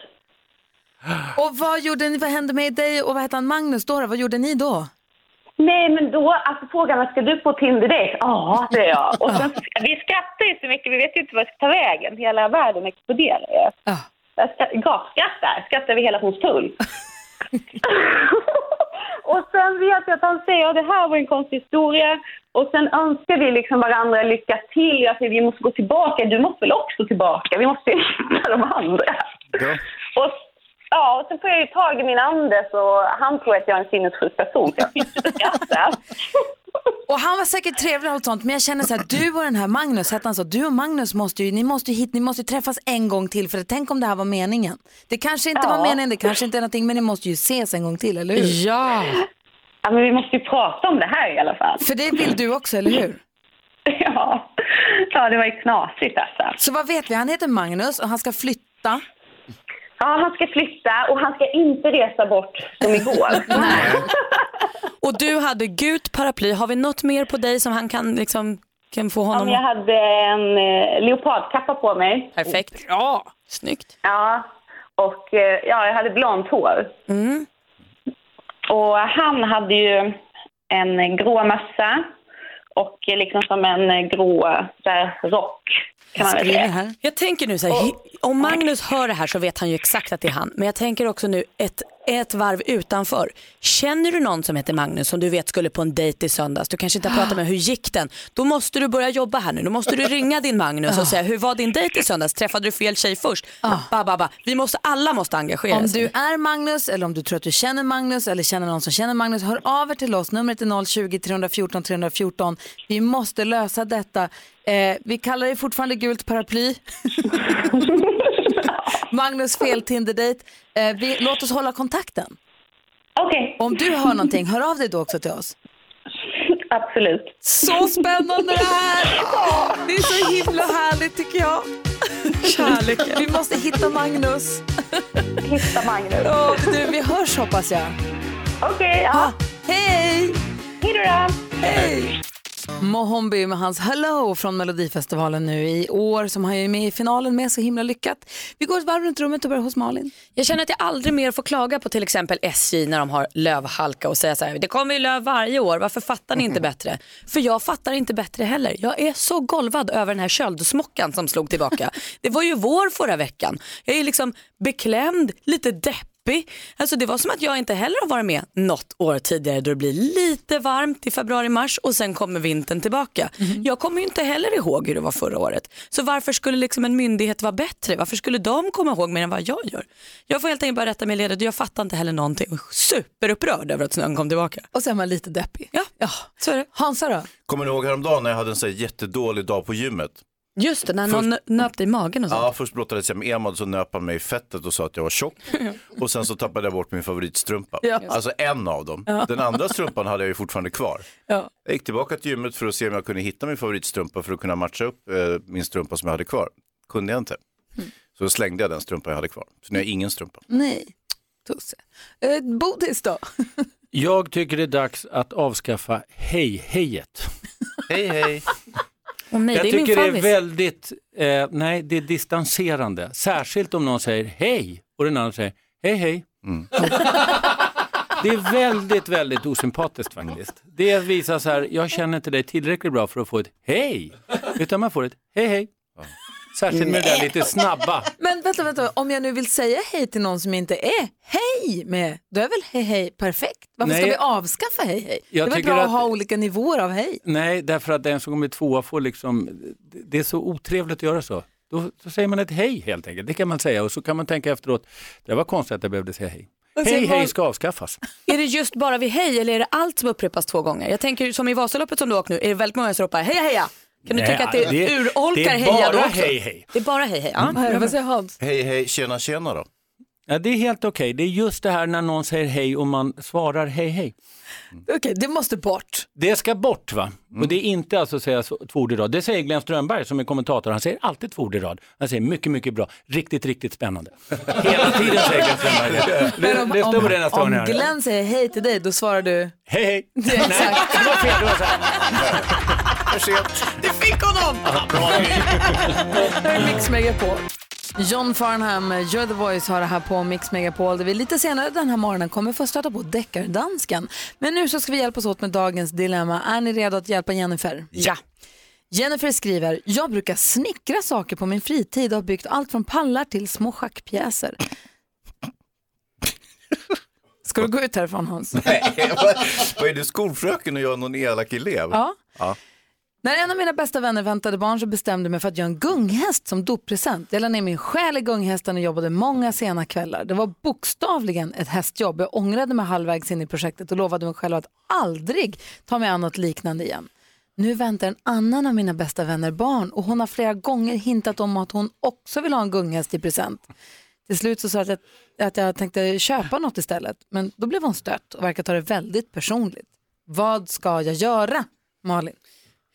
Och vad gjorde ni, vad hände med dig och vad hette han Magnus då? då? Vad gjorde ni då? Nej, men då, alltså frågan var, ska du på Tinder-dejt? Ja, det är jag. Och sen, vi skrattar ju så mycket, vi vet ju inte vad det ska ta vägen. Hela världen exploderar ju. Ja. Jag gapskrattar, skrattar över hela Hornstull. och sen vet jag att han säger att det här var en konstig historia. Och sen önskar vi liksom varandra lycka till. Jag säger vi måste gå tillbaka. Du måste väl också tillbaka? Vi måste hitta de andra. Ja. Och, ja, och sen får jag ju tag i min Anders och han tror att jag är en sinnessjuk person. Så jag och skrattar. Och han var säkert trevlig och sånt, men jag känner så här, du och den här Magnus, hette han så, du och Magnus måste ju, ni måste ju hit, ni måste ju träffas en gång till, för tänk om det här var meningen. Det kanske inte var Ja. meningen, det kanske inte är någonting, men ni måste ju ses en gång till, eller hur? Ja. Ja, men vi måste ju prata om det här i alla fall. För det vill du också, eller hur? Ja, ja det var ju knasigt alltså. Så vad vet vi, han heter Magnus och han ska flytta. Ja, han ska flytta och han ska inte resa bort som igår. Och du hade gult paraply. Har vi något mer på dig som han kan, liksom, kan få Ja, honom men jag hade en eh, leopardkappa på mig. Perfekt. Ja, snyggt. Ja, och eh, ja, jag hade blont hår. Mm. Och han hade ju en grå mössa och eh, liksom som en eh, grå så här, rock kan man väl säga. Jag tänker nu så här, hi- om Magnus hör det här så vet han ju exakt att det är han. Men jag tänker också nu ett ett varv utanför. Känner du någon som heter Magnus som du vet skulle på en dejt i söndags, du kanske inte har pratat med, hur gick den? Då måste du börja jobba här nu. Då måste du ringa din Magnus och säga, hur var din dejt i söndags? Träffade du fel tjej först? Ba, ba, ba. Vi måste, alla måste engagera Om sig. du är Magnus eller om du tror att du känner Magnus eller känner någon som känner Magnus, hör av er till oss. Numret är 020 314 314. Vi måste lösa detta. Eh, vi kallar det fortfarande gult paraply. Magnus fel Tinder-dejt. Eh, vi, låt oss hålla kontakten. Okej. Om du hör någonting, hör av dig då också till oss. Absolut. Så spännande det här! Det är så himla härligt tycker jag. Kärleken. Vi måste hitta Magnus. Hitta Magnus. Ja, du, vi hörs hoppas jag. Okej, ja. Hej! Hej då. då. Hej! Mohombi med hans Hello från Melodifestivalen nu i år som han är med i finalen med så himla lyckat. Vi går ett varv runt rummet och börjar hos Malin. Jag känner att jag aldrig mer får klaga på till exempel SJ när de har lövhalka och säga så här, det kommer ju löv varje år, varför fattar ni inte bättre? För jag fattar inte bättre heller. Jag är så golvad över den här köldsmockan som slog tillbaka. Det var ju vår förra veckan. Jag är liksom beklämd, lite deppig. Alltså det var som att jag inte heller har varit med något år tidigare då det blir lite varmt i februari-mars och sen kommer vintern tillbaka. Jag kommer ju inte heller ihåg hur det var förra året. Så varför skulle liksom en myndighet vara bättre? Varför skulle de komma ihåg mer än vad jag gör? Jag får helt enkelt bara rätta mig och jag fattar inte heller någonting. Superupprörd över att snön kom tillbaka. Och är man lite deppig. Ja, ja. så är det. Hansa då? Kommer ni ihåg häromdagen när jag hade en så jättedålig dag på gymmet? Just det, när någon Först- nöp dig i magen och så. Ja, först brottades jag med Emad så nöp han mig i fettet och sa att jag var tjock. Och sen så tappade jag bort min favoritstrumpa. Ja. Alltså en av dem. Ja. Den andra strumpan hade jag ju fortfarande kvar. Ja. Jag gick tillbaka till gymmet för att se om jag kunde hitta min favoritstrumpa för att kunna matcha upp eh, min strumpa som jag hade kvar. Kunde jag inte. Så då slängde jag den strumpan jag hade kvar. Så nu har jag ingen strumpa. Nej, Tusse. Eh, Bodis då? Jag tycker det är dags att avskaffa hej-hejet. Hej hej. Åh nej, jag det tycker det är väldigt, eh, nej det är distanserande. Särskilt om någon säger hej och den andra säger hej hej. Det är väldigt, väldigt osympatiskt faktiskt. Det visar så här, jag känner inte dig tillräckligt bra för att få ett hej. Utan man får ett hej hej. Särskilt med det där lite snabba. Men vänta, vänta, om jag nu vill säga hej till någon som inte är hej med, då är väl hej hej perfekt? Varför ska Nej. vi avskaffa hej hej? Det är Jag väl bra att att- ha olika nivåer av hej? Nej, därför att den som kommer tvåa får liksom, det är så otrevligt att göra så. Då, då säger man ett hej helt enkelt, det kan man säga och så kan man tänka efteråt, det var konstigt att jag behövde säga hej. Alltså, Hej hej ska avskaffas. Är det just bara vid hej eller är det allt som upprepas två gånger? Jag tänker som i Vasaloppet som du åkt nu, är det väldigt många som ropar heja heja? Kan du Nej, tycka att det, det- urholkar det är heja då bara också? hej, hej. Det är bara hej hej. Ja. Mm. Vad säger Hans? Hej hej, tjena tjena då. Ja, det är helt okej, det är just det här när någon säger hej och man svarar hej hej. Okej, det måste bort. Det ska bort va? Och det är inte alltså att säga två ord i rad. Det säger Glenn Strömberg som är kommentator. Han säger alltid två ord i rad. Han säger mycket, mycket bra. Riktigt, riktigt spännande. Hela tiden säger Glenn Strömberg det. Men om, Det, det står på om, nästa om. Glenn säger hej till dig, då svarar du Hej hej. Det Nej, exakt. det var fel. Det var så här. Du fick honom! Det är Mix Megapol. John Farnham, You're the Voice har det här på Mix Megapol där vi lite senare den här morgonen kommer få stöta på deckardansken. Men nu så ska vi hjälpas åt med dagens dilemma. Är ni redo att hjälpa Jennifer? Ja. Jennifer skriver, jag brukar snickra saker på min fritid och har byggt allt från pallar till små schackpjäser. Ska du gå ut härifrån Hans? Nej, vad, vad är du skolfröken och jag är någon elak elev? Ja. ja. När en av mina bästa vänner väntade barn så bestämde jag mig för att göra en gunghäst som doppresent. Jag la ner min själ i gunghästen och jobbade många sena kvällar. Det var bokstavligen ett hästjobb. Jag ångrade mig halvvägs in i projektet och lovade mig själv att aldrig ta mig an något liknande igen. Nu väntar en annan av mina bästa vänner barn och hon har flera gånger hintat om att hon också vill ha en gunghäst i present. Till slut så sa jag att jag, att jag tänkte köpa något istället, men då blev hon stött och verkar ta det väldigt personligt. Vad ska jag göra, Malin?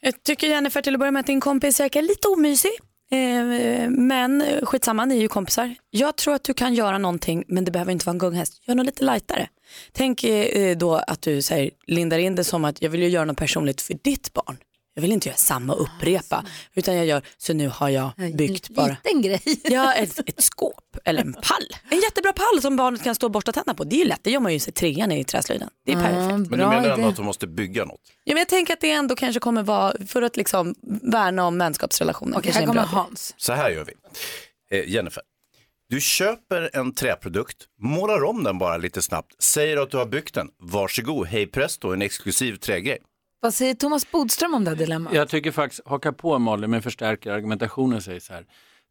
Jag tycker Jennifer till att börja med att din kompis verkar lite omysig. Eh, men skitsamma, ni är ju kompisar. Jag tror att du kan göra någonting men det behöver inte vara en gunghäst. Gör något lite lightare. Tänk eh, då att du här, lindar in det som att jag vill ju göra något personligt för ditt barn. Jag vill inte göra samma och upprepa utan jag gör så nu har jag byggt bara. Liten grej. Ja, ett, ett skåp eller en pall. En jättebra pall som barnet kan stå och borsta tänderna på. Det är ju lätt, det gör man ju i trean i träslöjden. Det är perfekt. Men du menar ändå att hon måste bygga något? Ja, men jag tänker att det ändå kanske kommer vara för att liksom värna om vänskapsrelationen. Okej, Kanske här är en kommer Hans. Så här gör vi. Eh, Jennifer, Du köper en träprodukt, målar om den bara lite snabbt, säger att du har byggt den. Varsågod, hej presto, en exklusiv trägrej. Vad säger Thomas Bodström om det här dilemmat? Jag tycker faktiskt, haka på Malin men förstärker argumentationen säger så här.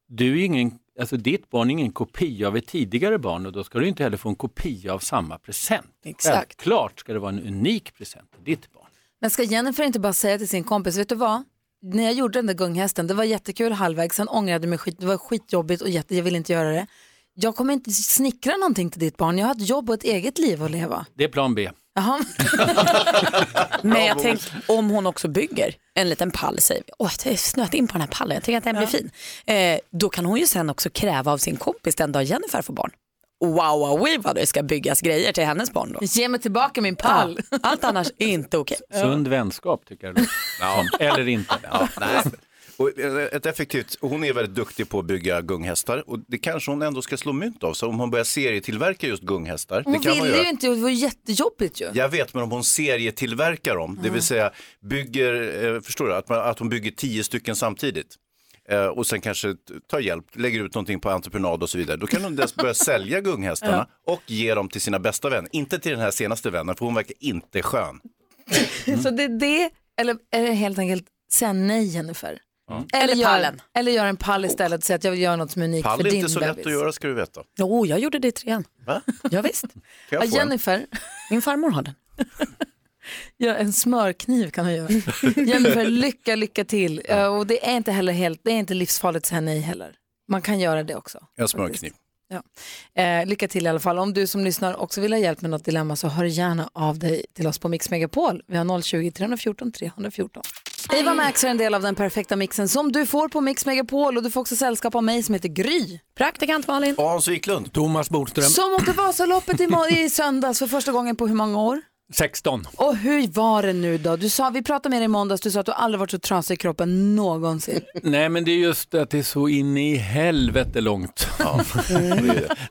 Du är ingen, alltså ditt barn är ingen kopia av ett tidigare barn och då ska du inte heller få en kopia av samma present. Exakt. Klart ska det vara en unik present till ditt barn. Men ska Jennifer inte bara säga till sin kompis, vet du vad? När jag gjorde den där gunghästen, det var jättekul halvvägs, sen ångrade jag mig skit, det var skitjobbigt och jätte, jag ville inte göra det. Jag kommer inte snickra någonting till ditt barn, jag har ett jobb och ett eget liv att leva. Det är plan B. Jaha. Men jag tänker om hon också bygger en liten pall, säger vi. Åh, jag har snöat in på den här pallen, jag tycker att den blir fin. Eh, då kan hon ju sen också kräva av sin kompis den dag Jennifer får barn. Wow, wow, vad det ska byggas grejer till hennes barn då. Ge mig tillbaka min pall. Ja, allt annars är inte okej. Sund vänskap tycker jag. som. Eller inte. Ja, nej. Och eh, ett effektivt, och hon är väldigt duktig på att bygga gunghästar och det kanske hon ändå ska slå mynt av. Så om hon börjar serietillverka just gunghästar, Hon det kan man ville göra. ju inte, det var jättejobbigt ju. Jag vet, men om hon serietillverkar dem, det vill säga bygger, eh, förstår du, att, man, att hon bygger tio stycken samtidigt. Eh, och sen kanske tar hjälp, lägger ut någonting på entreprenad och så vidare. Då kan hon dels börja sälja gunghästarna och ge dem till sina bästa vänner. Inte till den här senaste vännen, för hon verkar inte skön. Så det är det, eller är det helt enkelt säga nej Jennifer? Eller gör, pallen. Eller gör en pall istället och säga att jag vill göra något som är unikt Pall för är din inte så lätt bebis. att göra ska du veta. Jo, jag gjorde det i trean. Va? Ja, visst. Ja? Jennifer, Min farmor har den. ja, en smörkniv kan hon göra. Jennifer, lycka, lycka till. Ja, och det är inte heller helt, det är inte livsfarligt att säga nej heller. Man kan göra det också. En smörkniv. Ja. Eh, lycka till i alla fall. Om du som lyssnar också vill ha hjälp med något dilemma så hör gärna av dig till oss på Mix Megapol. Vi har 020-314 314. Eva Max är en del av den perfekta mixen som du får på Mix Megapol och du får också sällskap av mig som heter Gry. Praktikant Malin. Och Hans Wiklund. Thomas Bodström, Som åkte Vasaloppet i, i söndags för första gången på hur många år? 16. Och hur var det nu då? Du sa, vi pratade med dig i måndags, du sa att du aldrig varit så trasig i kroppen någonsin. Nej men det är just att det är så in i helvete långt.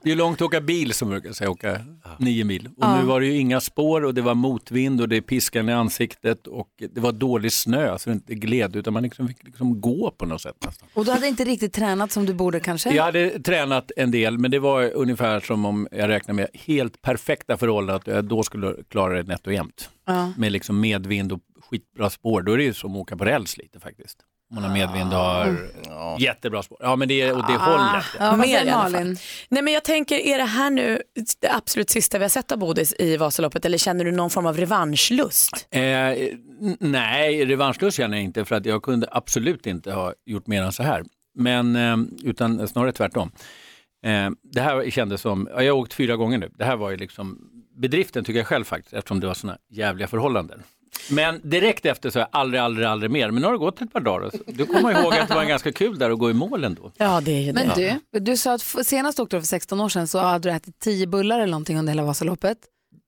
det är långt att åka bil som brukar säga, åka nio mil. Och Ja. nu var det ju inga spår och det var motvind och det piskan i ansiktet och det var dålig snö så det inte gled utan man liksom fick liksom gå på något sätt nästan. Och du hade inte riktigt tränat som du borde kanske? Jag hade tränat en del men det var ungefär som om jag räknar med helt perfekta förhållanden att jag då skulle klara det nätt och jämnt. Ja. Med liksom medvind och skitbra spår, då är det ju som att åka på räls lite faktiskt. Om man har medvind och har jättebra spår. Ja men det är åt det hållet. Ah. Ja, vad Mer i alla fall. Malin? Nej, men jag tänker, är det här nu det absolut sista vi har sett av Bodis i Vasaloppet eller känner du någon form av revanschlust? Eh, nej, revanschlust känner jag inte för att jag kunde absolut inte ha gjort mer än så här. Men, eh, utan snarare tvärtom. Eh, det här kändes som, ja, jag har åkt fyra gånger nu, det här var ju liksom bedriften tycker jag själv faktiskt eftersom det var sådana jävliga förhållanden. Men direkt efter så har jag aldrig, aldrig, aldrig mer. Men nu har det gått ett par dagar. Då kommer jag ihåg att det var ganska kul där att gå i mål ändå. Ja, det är ju Men det. du, du sa att senast åkte du för 16 år sedan så hade du ätit 10 bullar eller någonting under hela Vasaloppet.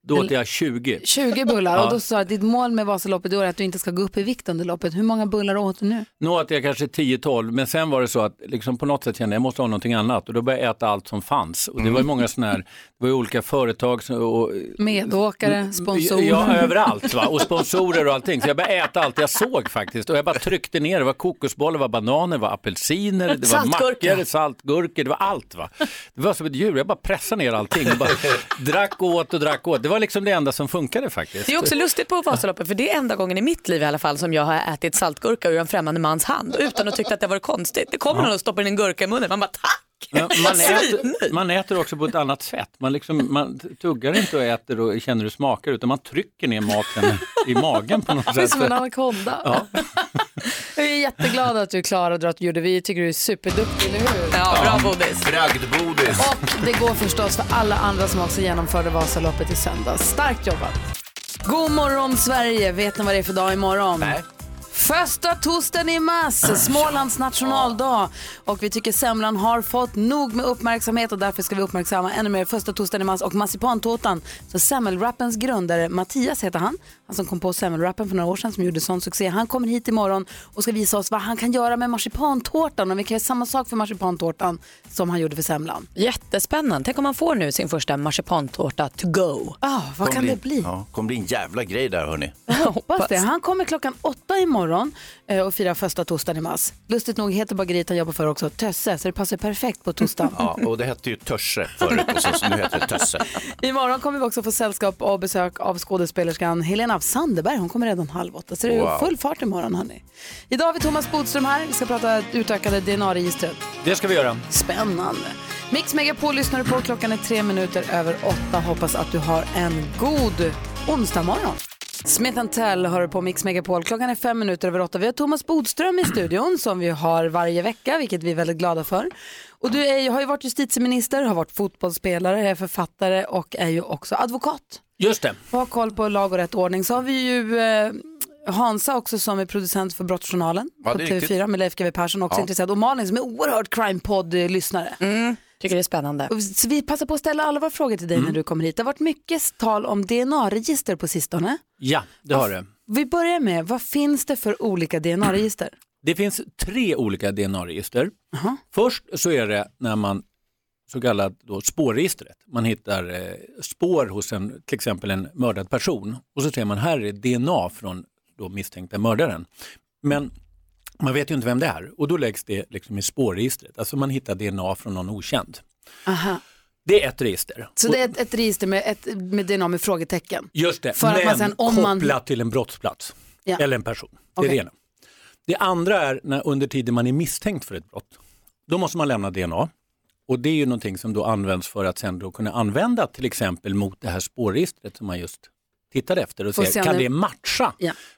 Då åt jag 20. 20 bullar Ja. och då sa du att ditt mål med Vasaloppet då är att du inte ska gå upp i vikt under loppet. Hur många bullar åt du nu? Nu åt jag kanske 10-12 men sen var det så att liksom på något sätt kände jag jag måste ha någonting annat och då började jag äta allt som fanns. Och det var ju många sådana här, det var ju olika företag och Medåkare, sponsorer. Ja, överallt va? och sponsorer och allting. Så jag började äta allt jag såg faktiskt och jag bara tryckte ner. Det var kokosbollar, det var bananer, det var apelsiner, det var mackor, saltgurkor, det var allt va. Det var som ett djur, jag bara pressade ner allting och bara drack åt och drack åt. Det var liksom det enda som funkade faktiskt. Det är också lustigt på Vasaloppet för det är enda gången i mitt liv i alla fall som jag har ätit saltgurka ur en främmande mans hand utan att tycka att det var konstigt. Det kommer någon och stoppar in en gurka i munnen, man bara tack! Man, äter, man äter också på ett annat sätt. Man, liksom, man tuggar inte och äter och känner hur det smakar utan man trycker ner maten i magen på något Det är sätt. som en anakonda. Ja. Jag är jätteglad att du klarade att du gjorde. Vi tycker du är superduktig, eller hur? Ja, bra Bodis. Bragdbodis. Och det går förstås för alla andra som också genomförde Vasaloppet i söndags. Starkt jobbat! God morgon Sverige! Vet ni vad det är för dag imorgon? Nej. Första torsdagen i mars, Smålands nationaldag. Och vi tycker semlan har fått nog med uppmärksamhet och därför ska vi uppmärksamma ännu mer första torsdagen i mars och marsipantårtan. Så semmelwrappens grundare, Mattias heter han, han som kom på semmelwrappen för några år sedan som gjorde sån succé. Han kommer hit imorgon och ska visa oss vad han kan göra med marsipantårtan och vi kan göra samma sak för marsipantårtan som han gjorde för semlan. Jättespännande. Tänk om man får nu sin första marsipantårta to go. Ah, vad kan Kommer det bli? Ja, kommer bli en jävla grej där hörni. Jag hoppas det. Han kommer klockan åtta imorgon eh, och firar första torsdagen i mars. Lustigt nog heter bageriet han jobbar för också Tösse, så det passar perfekt på torsdagen. Ja, och det hette ju Törse förut och så, nu heter det Tösse. Imorgon kommer vi också få sällskap och besök av skådespelerskan Helena Sandeberg. Hon kommer redan halv åtta, så det är Wow. full fart imorgon. Hörni. Idag har vi Thomas Bodström här. Vi ska prata utökade DNA-registret. Det ska vi göra. Spännande. Mix Megapol lyssnar du på. Klockan är tre minuter över åtta. Hoppas att du har en god onsdag morgon. Smith Tell hör på Mix Megapol. Klockan är fem minuter över åtta. Vi har Thomas Bodström i studion som vi har varje vecka, vilket vi är väldigt glada för. Och du är, har ju varit justitieminister, har varit fotbollsspelare, är författare och är ju också advokat. Just det. Att ha koll på lag och rätt ordning så har vi ju eh, Hansa också som är producent för Brottsjournalen Ja, på det är TV4 riktigt. med Leif GW Persson också Ja. intresserad och Malin som är oerhört crime lyssnare Tycker det är spännande. Så vi passar på att ställa alla våra frågor till dig Mm. när du kommer hit. Det har varit mycket tal om DNA-register på sistone. Ja, det har det. Vi börjar med, vad finns det för olika DNA-register? Det finns tre olika DNA-register. Först så är det när man så kallat då spårregistret. Man hittar eh, spår hos en, till exempel en mördad person och så ser man här är DNA från då misstänkta mördaren. Men man vet ju inte vem det är och då läggs det liksom i spårregistret. Alltså man hittar DNA från någon okänd. Aha. Det är ett register. Så det är ett, ett register med, ett, med DNA med frågetecken? Just det, För att men man sen, om man- kopplat till en brottsplats Ja. eller en person. Det är det ena. Det andra är när under tiden man är misstänkt för ett brott. Då måste man lämna DNA. Och det är ju någonting som då används för att sen då kunna använda till exempel mot det här spårregistret som man just tittade efter och Får se, se om kan det- matcha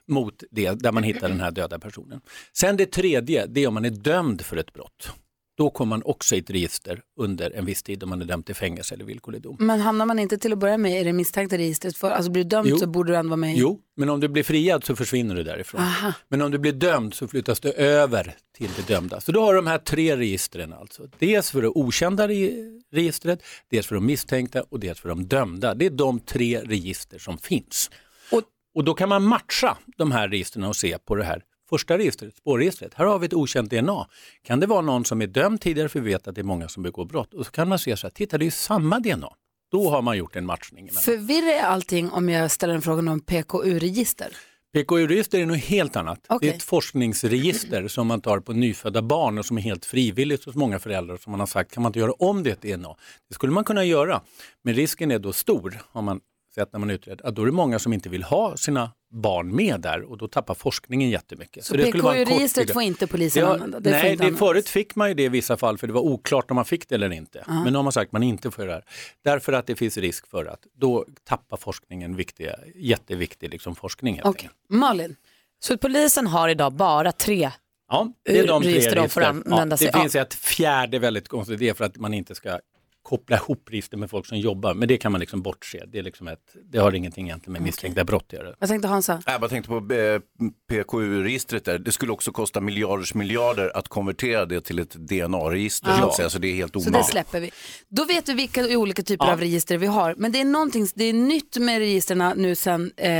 mot det där man hittar den här döda personen. Sen det tredje, det är om man är dömd för ett brott. Då kommer man också i ett register under en viss tid om man är dömd till fängelse eller villkorlig dom. Men hamnar man inte till att börja med i det misstänkta registret, för, alltså blir du dömd Jo. så borde du ändå vara med i... Jo, men om du blir friad så försvinner du därifrån. Aha. Men om du blir dömd så flyttas du över till det dömda. Så då har du de här tre registren alltså. Dels för det okända re- registret, dels för de misstänkta och dels för de dömda. Det är de tre register som finns. Och, och då kan man matcha de här registren och se på det här första registret, spårregistret. Här har vi ett okänt DNA. Kan det vara någon som är dömd tidigare för vi vet att det är många som begår brott. Och så kan man se så här, titta det är ju samma DNA. Då har man gjort en matchning. emellan. Förvirrar jag allting om jag ställer en fråga om PKU-register? PKU-register är något helt annat. Det Okej. är ett forskningsregister som man tar på nyfödda barn och som är helt frivilligt hos många föräldrar som man har sagt, kan man inte göra om det till DNA? Det skulle man kunna göra, men risken är då stor, har man sett när man utreder, att då är det många som inte vill ha sina barn med där och då tappar forskningen jättemycket. Så kort PKU-registret får inte polisen använda? Det nej, det, förut fick man ju det i vissa fall för det var oklart om man fick det eller inte. Ja. Men nu har man sagt att man inte får göra det. Därför att det finns risk för att då tappar forskningen viktiga, jätteviktig liksom forskning. helt Okej. Malin? Så polisen har idag bara tre Ja, det är de tre registren. använda ja, sig Det finns ett fjärde väldigt konstigt, det är för att man inte ska koppla ihop register med folk som jobbar, men det kan man liksom bortse. Det, är liksom ett, det har ingenting egentligen med misstänkta brott att göra. Vad tänkte Hansa? Jag bara tänkte på eh, PKU-registret där. Det skulle också kosta miljarders miljarder att konvertera det till ett DNA-register. Ja. så Så det är helt Så det omöjligt. släpper vi. Då vet vi vilka olika typer Ja. av register vi har. Men det är någonting, det är nytt med registren nu sen, eh,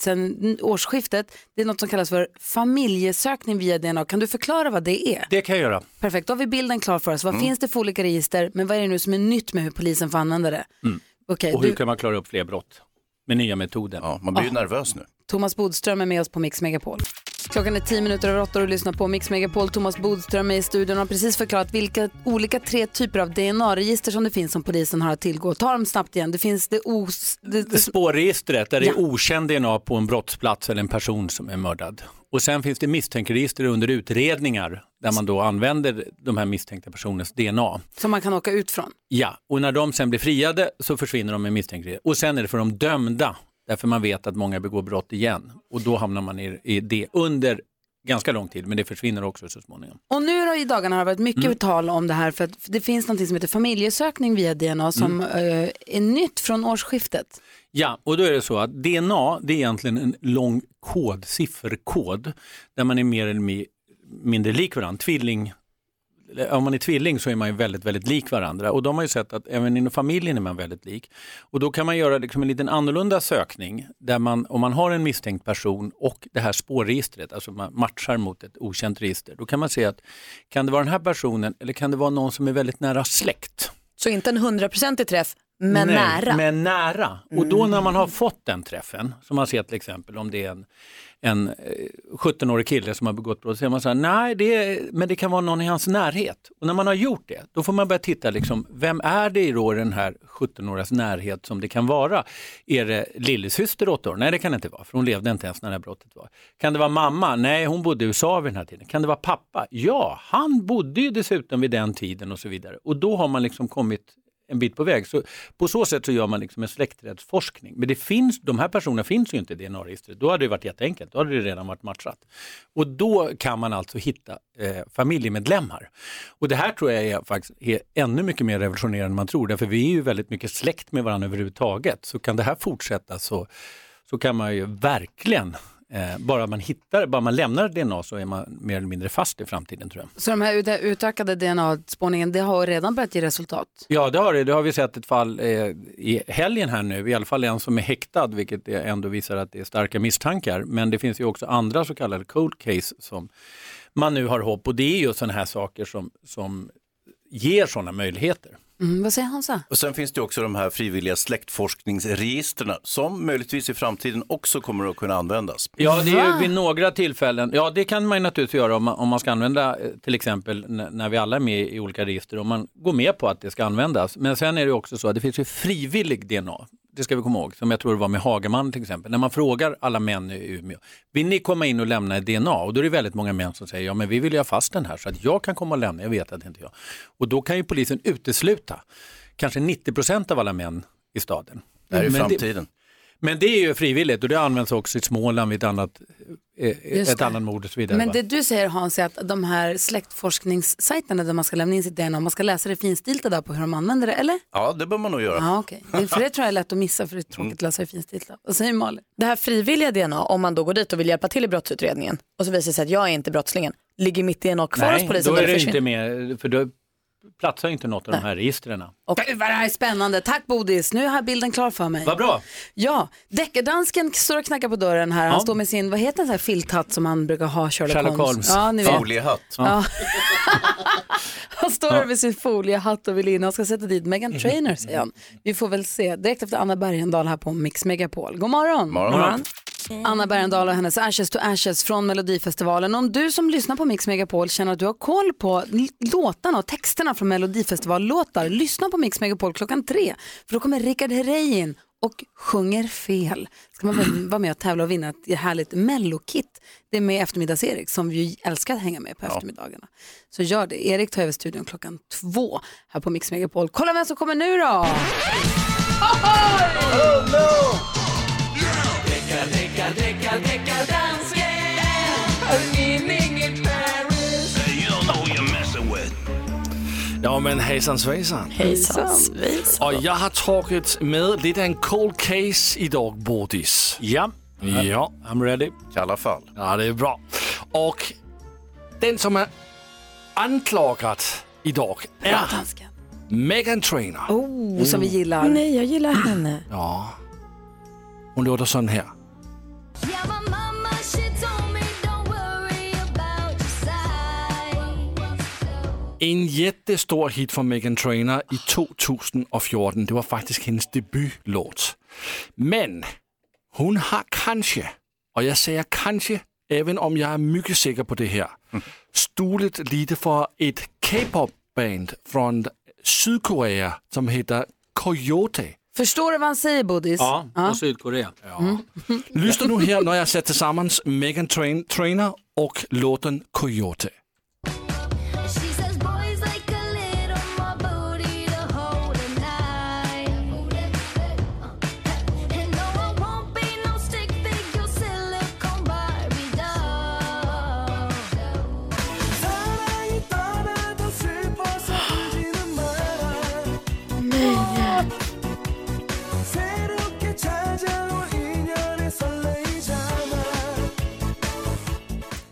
sen årsskiftet. Det är något som kallas för familjesökning via DNA. Kan du förklara vad det är? Det kan jag göra. Perfekt, då har vi bilden klar för oss. Vad Mm. finns det för olika register? Men vad är det nu som är nytt med hur polisen får använda det? Mm. Okej, Och hur du, kan man klara upp fler brott med nya metoder? Ja, man blir ju nervös nu. Thomas Bodström är med oss på Mix Megapol. Klockan är tio minuter över åtta och du lyssnar på Mix Megapol. Thomas Bodström är i studion och har precis förklarat vilka olika tre typer av DNA-register som det finns som polisen har att tillgå. Ta dem snabbt igen. Det finns det, os... det, spårregistret där det Ja. är okänd DNA på en brottsplats eller en person som är mördad. Och sen finns det misstänkeregister under utredningar där man då använder de här misstänkta personens DNA. som man kan åka ut från. Ja, och när de sen blir friade så försvinner de med misstänkeregister. Och sen är det för de dömda, därför man vet att många begår brott igen. Och då hamnar man i, i det under ganska lång tid, men det försvinner också så småningom. Och nu då i dagarna har det varit mycket Mm. tal om det här för att det finns något som heter familjesökning via DNA som Mm. eh, är nytt från årsskiftet. Ja, och då är det så att DNA det är egentligen en lång kod, sifferkod, där man är mer eller mi- mindre lik varandra, tvilling, om man är tvilling så är man ju väldigt, väldigt lik varandra. Och de har ju sett att även inom familjen är man väldigt lik. Och då kan man göra liksom en liten annorlunda sökning där man, om man har en misstänkt person och det här spårregistret, alltså man matchar mot ett okänt register, då kan man se att kan det vara den här personen eller kan det vara någon som är väldigt nära släkt? Så inte en hundraprocentig träff, men Nej, nära. Men nära. Och då när man har fått den träffen, som man ser till exempel om det är en, en eh, 17-årig kille som har begått brott, så säger man så här, nej, det är, men det kan vara någon i hans närhet. Och när man har gjort det, då får man börja titta, liksom, vem är det i då i den här 17-årigas närhet som det kan vara? Är det lillasyster 8 år? Nej, det kan det inte vara, för hon levde inte ens när det här brottet var. Kan det vara mamma? Nej, hon bodde i USA vid den här tiden. Kan det vara pappa? Ja, han bodde ju dessutom vid den tiden och så vidare. Och då har man liksom kommit en bit på väg. Så på så sätt så gör man liksom en släktträdsforskning. Men det finns, de här personerna finns ju inte i DNA-registret. Då hade det varit jätteenkelt, då hade det redan varit matchat. Och då kan man alltså hitta eh, familjemedlemmar. Och det här tror jag är faktiskt är ännu mycket mer revolutionerande än man tror. Därför vi är ju väldigt mycket släkt med varandra överhuvudtaget. Så kan det här fortsätta så, så kan man ju verkligen Eh, bara man hittar, bara man lämnar DNA så är man mer eller mindre fast i framtiden tror jag. Så de här ut- utökade DNA-spårningen, det har redan börjat ge resultat? Ja, det har det. Det har vi sett ett fall eh, i helgen här nu, i alla fall en som är häktad, vilket ändå visar att det är starka misstankar. Men det finns ju också andra så kallade cold case som man nu har hopp och det är ju sådana här saker som, som ger sådana möjligheter. Mm, vad säger Hansa? Och sen finns det också de här frivilliga släktforskningsregistren som möjligtvis i framtiden också kommer att kunna användas. Ja, det är ju vid några tillfällen. Ja, det kan man ju naturligtvis göra om man, om man ska använda eh, till exempel när vi alla är med i olika register, om man går med på att det ska användas. Men sen är det också så att det finns ju frivillig DNA. Det ska vi komma ihåg, som jag tror det var med Hagaman till exempel. När man frågar alla män i Umeå, vill ni komma in och lämna ett DNA? Och då är det väldigt många män som säger, ja men vi vill ju ha fast den här så att jag kan komma och lämna, jag vet att det inte är jag. Och då kan ju polisen utesluta kanske 90 procent av alla män i staden. Det här är Men framtiden. Men det är ju frivilligt och det används också i Småland vid ett annat, eh, Just ett det. annat mord och så vidare. Men va? det du säger Hans är att de här släktforskningssajterna där man ska lämna in sitt DNA, man ska läsa det finstilta där på hur de använder det, eller? Ja, det bör man nog göra. Ja, okej. Det- För det tror jag är lätt att missa för det är tråkigt att läsa det finstilta. Vad säger Malin? Det här frivilliga DNA, om man då går dit och vill hjälpa till i brottsutredningen och så visar det sig att jag är inte brottslingen, ligger mitt DNA kvar hos Nej, polisen då när är det det inte med, för då platsar inte något av de här registren. Gud vad det här är spännande. Tack Bodis, nu har bilden klar för mig. Vad bra. Ja, deckardansken står och knackar på dörren här. Han Ja. står med sin, vad heter den så här filthatt som han brukar ha, Sherlock, Sherlock Holmes. Ja, ni vet. Foliehatt. Ja. han står där med sin foliehatt och vill in. Han ska sätta dit Megan Trainor säger han. Vi får väl se. Direkt efter Anna Bergendahl här på Mix Megapol. God morgon. Morgon. Anna Bergendahl och hennes Ashes to Ashes från Melodifestivalen. Om du som lyssnar på Mix Megapol känner att du har koll på låtarna och texterna från Melodifestivallåtar, lyssna på Mix Megapol klockan tre. För då kommer Rickard Herrey in och sjunger fel. Ska man vara med och tävla och vinna ett härligt mellokit. Det är med eftermiddags-Erik som vi älskar att hänga med på eftermiddagarna. Så gör det. Erik tar över studion klockan två här på Mix Megapol. Kolla vem som kommer nu då! Ja men hejsan svejsan. Hejsan svejsan. Och jag har tagit med lite en cold case idag Bodis. Ja, Ja, I'm ready. Kalla fall. ja det är bra. Och den som är anklagad idag är. Megan Trainor. Oh, som vi gillar. Nej, jag gillar henne. Ja. Hon låter sån här. En jättestor hit för Megan Trainor i 2014. Det var faktiskt hennes debutlåt. Men hon har kanske, och jag säger kanske, även om jag är mycket säker på det här, stulit lite för ett K-pop-band från Sydkorea som heter Coyote. Förstår du vad han säger Bodis? Ja, och Sydkorea. Lyssna nu här när jag sätter tillsammans Megan Train Trainor och låten Coyote.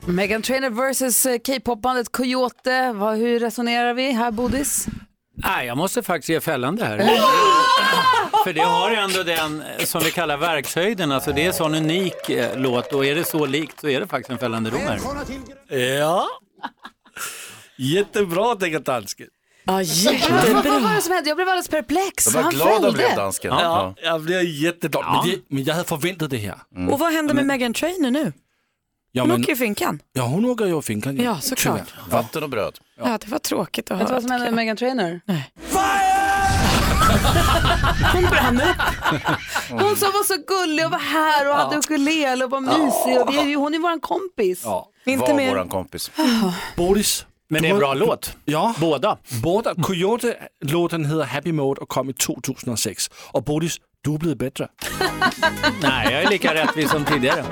Megan Trainor versus eh, K-popbandet Coyote. Vad, hur resonerar vi här, Bodis? Nej, jag måste faktiskt ge fällande här. För det har ändå den eh, som vi kallar verkshöjden, alltså det är en sån unik eh, låt och är det så likt så är det faktiskt en fällande dom här. Ja. Jättebra tänker dansken. Ja, Vad var det som hände? Jag blev alldeles perplex. Han fällde. Ja, jag blev jätteglad. Men, det, men jag hade förväntat det här. Och vad händer med Megan Trainor nu? Ja, Hon men- åker ju finkan. Ja, hon åker ju finkan. Ja, såklart. Vatten och bröd. Ja, det var tråkigt att Vet du höra. vad som hände med Megan Trainor? Nej. Hon brann upp. Hon som var så gullig och var här och hade ukulele och var mysig. Och vi hon är vår kompis. Ja. Var våran kompis. Bodis. Men det är en bra låt. Ja. Båda. Båda. Coyote-låten heter Happy Mode och kom i 2006. Och Bodis, du är blivit bättre. Nej, jag är lika rättvis som tidigare.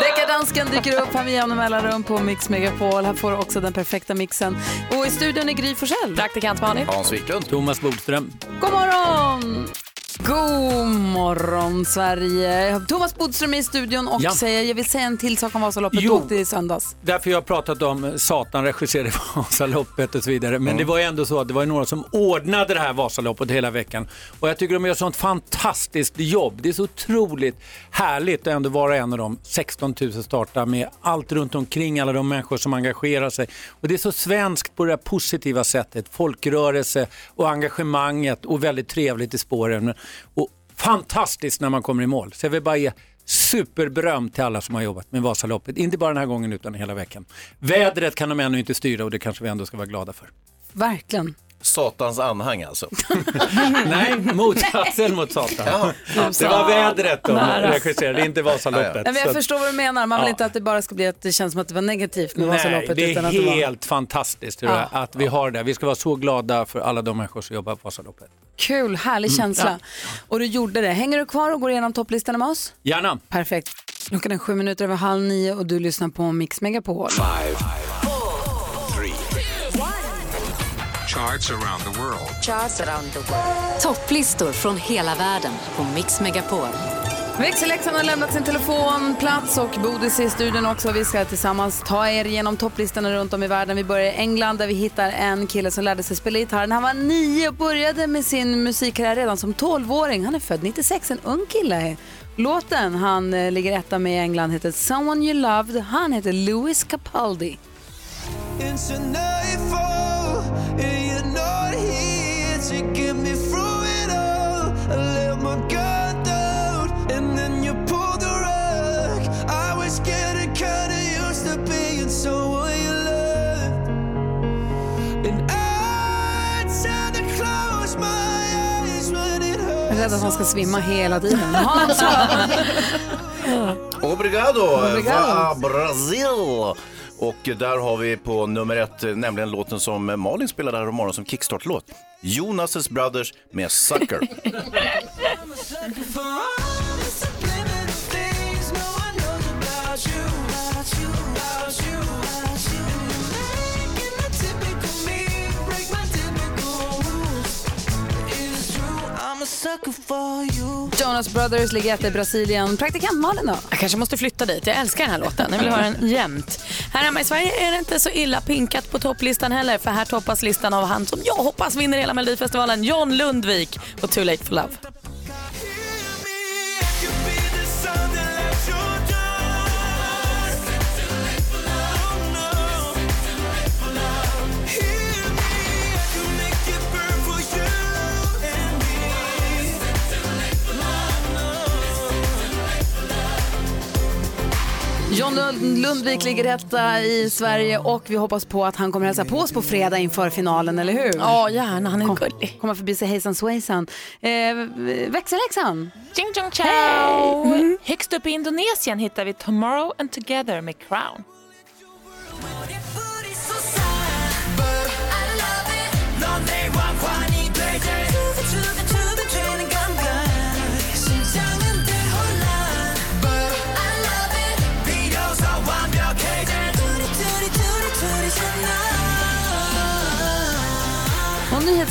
Deckardansken dyker upp här med jämna mellanrum på Mix Megapol. Här får du också den perfekta mixen. Och i studion är Gry Forssell. Praktikant Malin. Hans Wiklund. Thomas Bodström. God morgon! God morgon Sverige! Thomas Bodström är i studion och Ja. säger, jag vill säga en till sak om Vasaloppet. Jo. Åkte i söndags. Därför jag pratat om Satan regisserade Vasaloppet och så vidare. Men det var ju ändå så att det var några som ordnade det här Vasaloppet hela veckan. Och jag tycker de gör sånt fantastiskt jobb. Det är så otroligt härligt att ändå vara en av de 16 000 starta med allt runt omkring, alla de människor som engagerar sig. Och det är så svenskt på det här positiva sättet. Folkrörelse och engagemanget och väldigt trevligt i spåren. Och fantastiskt när man kommer i mål. Så jag vill bara ge superberöm till alla som har jobbat med Vasaloppet. Inte bara den här gången utan hela veckan. Vädret kan de ännu inte styra och det kanske vi ändå ska vara glada för. Verkligen. Satans anhang alltså. Nej, motsatsen mot Satan. Ja. Det var vädret de Nära. regisserade, inte Vasaloppet. Nej, men jag förstår vad du menar. Man vill Ja. inte att det bara ska bli att det känns som att det var negativt med Nej, Vasaloppet. det utan är att det var... helt fantastiskt tror jag, Ja. att vi har det. Vi ska vara så glada för alla de människor som jobbar på Vasaloppet. Kul, härlig Mm, känsla. Och du gjorde det. Hänger du kvar och går igenom topplistan med oss? Gärna. Perfekt. Klockan är sju minuter över halv nio och du lyssnar på Mix Megapol. Charts around the world. Charts around the world. Topplistor från hela världen på Mix Megapol. Växelläxan har lämnat sin telefonplats och Bodis i studion också. Vi ska tillsammans ta er igenom topplistorna runt om i världen. Vi börjar i England där vi hittar en kille som lärde sig spela gitarr han var nio och började med sin musikkarriär redan som 12-åring. Han är född 96, en ung kille. Låten han eh, ligger etta med i England heter Someone You Loved. Han heter Louis Capaldi. Into rädd att han ska svimma hela tiden. Hans Obrigado, Obrigado. Va Brasil. Och där har vi på nummer ett, eh, nämligen låten som Malin spelade här om morgonen som kickstart-låt. Jonas Brothers med Sucker. Jonas Brothers ligger etta i Brasilien. Praktikant Malin då? Jag kanske måste flytta dit. Jag älskar den här låten. Jag vill höra den jämt. Här hemma i Sverige är det inte så illa pinkat på topplistan heller. För här toppas listan av han som jag hoppas vinner hela Melodifestivalen. John Lundvik och Too Late for Love. John Lund- Lundvik ligger etta i Sverige och vi hoppas på att han kommer hälsa på oss på fredag inför finalen, eller hur? Ja, gärna. Han är Kom, gullig. Komma förbi sig hejsan svejsan. Eh, växelläxan. Ching chong ciao! Högst upp i Indonesien hittar vi Tomorrow and Together med Crown.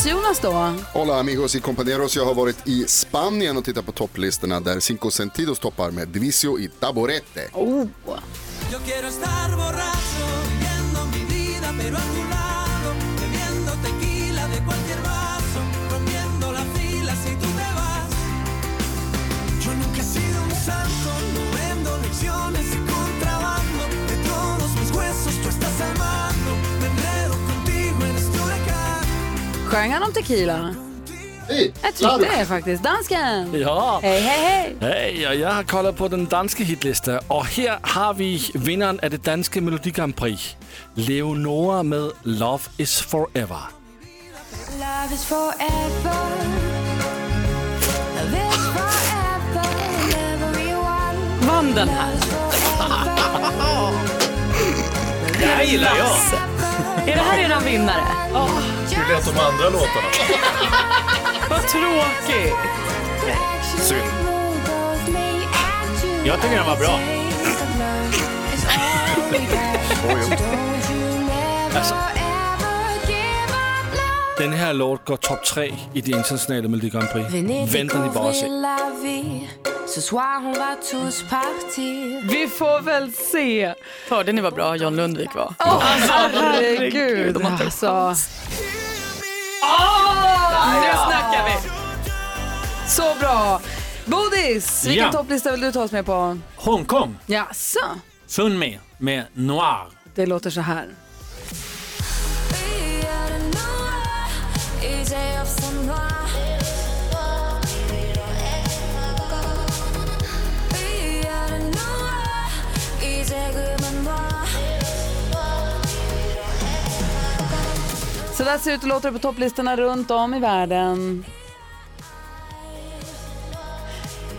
NyhetsJonas då? Hola amigos y compañeros, jag har varit i Spanien och tittat på topplistorna där Cinco Sentidos toppar med Divisio y Taborete. Oh. Sjöng han om tequila? Hey, Jag tyckte det faktiskt. Dansken! Ja. Hej, hej, hej! Hej, och jag har kollat på den danska hitlistan. och här har vi vinnaren av det danska Melodi Grand Prix. Leonora med Love is forever. Love is forever. Love is forever. Vann den här? Det här gillar jag. Är det här redan vinnare? Oh lät de andra låtarna? Vad tråkigt. Synd. Jag tycker den var bra. Alltså, den här låt går topp tre i det internationella Melodi Grand Prix. Vänta ni bara och se. Vi får väl se. Hörde ni vad bra John Lundvik var? Åh, herregud. De Alltså, Nu snackar vi. så bra. Bodis, vilken Ja. topplista vill du ta oss med på? Hongkong, Jaså? Sunmi med Noir. Det låter så här. Där ser ut låta det på topplistorna runt om i världen.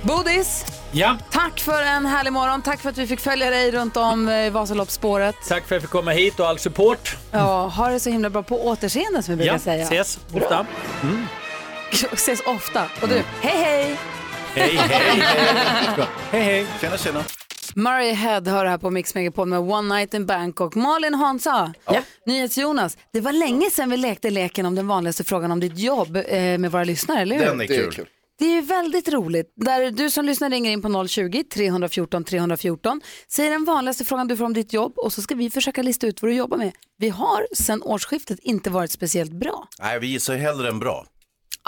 Bodis, Ja, tack för en härlig morgon. Tack för att vi fick följa dig runt om eh, Vasaloppsspåret. tack för att jag fick komma hit och all support. Ja, ha det så himla bra på återseende som vi brukar Ja, säga. ses ofta. Ses ofta. Och du, hej hej! Hej, hej, hej. hej, hej. Tjena, tjena. Murray Head hör här på Mix Megapol med One Night in Bangkok. Malin Hansa, ja. NyhetsJonas. Det var länge sedan vi lekte leken om den vanligaste frågan om ditt jobb eh, med våra lyssnare, eller hur? Den är kul. Det är ju väldigt roligt. Där du som lyssnar ringer in på 020-314 314. Säg den vanligaste frågan du får om ditt jobb och så ska vi försöka lista ut vad du jobbar med. Vi har sedan årsskiftet inte varit speciellt bra. Nej, vi gissar hellre än bra.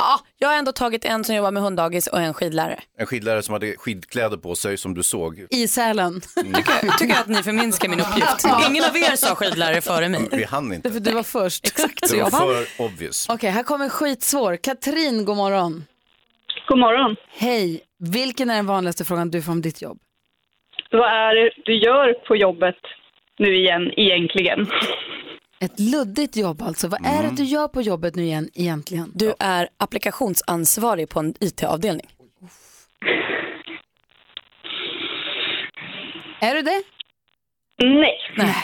Ja, jag har ändå tagit en som jobbar med hunddagis och en skidlärare. En skidlärare som hade skidkläder på sig som du såg. I Sälen. Tycker, tycker att ni förminskar min uppgift. Ingen av er sa skidlärare före mig. Vi hann inte. För du var först. Exakt, Det jag var för obvious. Okej, här kommer skitsvår. Katrin, god morgon. God morgon. Hej, vilken är den vanligaste frågan du får om ditt jobb? Vad är det du gör på jobbet nu igen egentligen? Ett luddigt jobb alltså. Vad är det du gör på jobbet nu igen egentligen? Du är applikationsansvarig på en IT-avdelning. Är du det? Nej. Nej.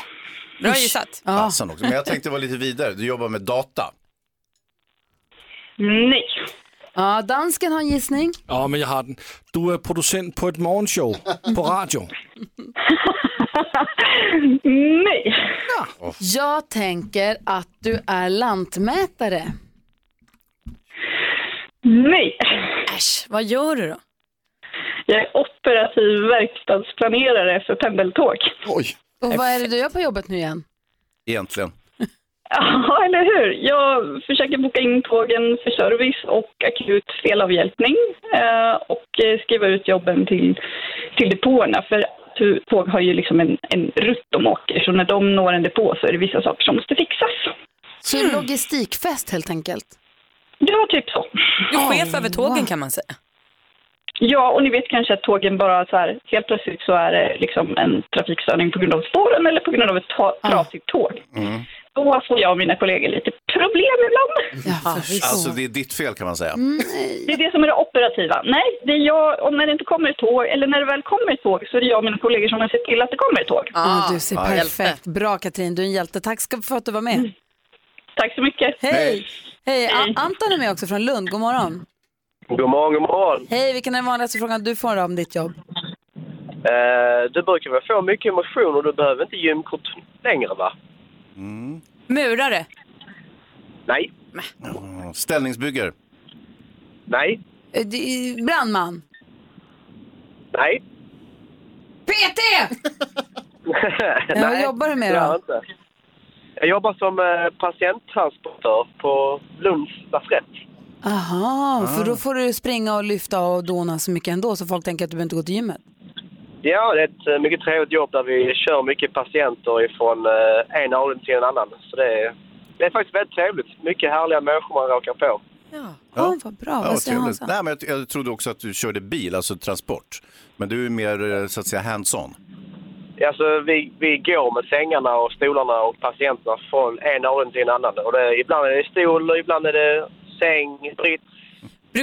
Bra gissat. Ja. Också. Men jag tänkte vara lite vidare. Du jobbar med data. Nej. Ja, dansken har en gissning. Ja, men jag har den. Du är producent på ett morgonshow på radio. Nej. Jag tänker att du är lantmätare. Nej. Äsch, vad gör du då? Jag är operativ verkstadsplanerare för pendeltåg. Oj. Och vad är det du gör på jobbet nu igen? Egentligen. Ja, eller hur? Jag försöker boka in tågen för service och akut felavhjälpning eh, och eh, skriva ut jobben till, till depåerna. För tåg har ju liksom en, en rutt de åker, så när de når en depå så är det vissa saker som måste fixas. Så Mm. logistikfest helt enkelt. Ja, typ så. Du är chef över tågen kan man säga. Ja, och ni vet kanske att tågen bara så här, helt plötsligt så är det liksom en trafikstörning på grund av spåren eller på grund av ett trasigt tåg. Då får jag och mina kollegor lite problem ibland. Alltså det är ditt fel kan man säga. Det är det som är det operativa. Nej, det är jag, och när det inte kommer ett tåg, eller när det väl kommer ett tåg, så är det jag och mina kollegor som har sett till att det kommer ett tåg. Ah, du ser Ja, perfekt. Bra Katrin, du är en hjälte. Tack för att du var med. Tack så mycket. Hej! Hej! A- Anton är med också från Lund. God morgon. God morgon, god morgon. Hej, vilken är den vanligaste frågan du får om ditt jobb? Eh, du brukar väl få mycket motion och du behöver inte gymkort längre va? Murare. Nej, Mm, Ställningsbyggare. nej, Eh, Brandman? nej, PT! vad jobbar du med det då? jag inte. Jag jobbar som eh, patienttransportör på Lunds lasarett. Aha, för Ah. då får du springa och lyfta och dona så mycket ändå så folk tänker att du behöver inte gå till gymmet. Ja, det är ett eh, mycket trevligt jobb där vi kör mycket patienter ifrån eh, en avdelning till en annan. Så det är, det är faktiskt väldigt trevligt. Mycket härliga människor man råkar på. Ja, vad bra. Ja, vad säger. Hansa? Nej, men jag, jag trodde också att du körde bil, alltså transport. Men du är mer eh, så att säga hands-on. Alltså, vi, vi går med sängarna och stolarna och patienterna från en avdelning till en annan. Och det, ibland är det stol, ibland är det säng, brits.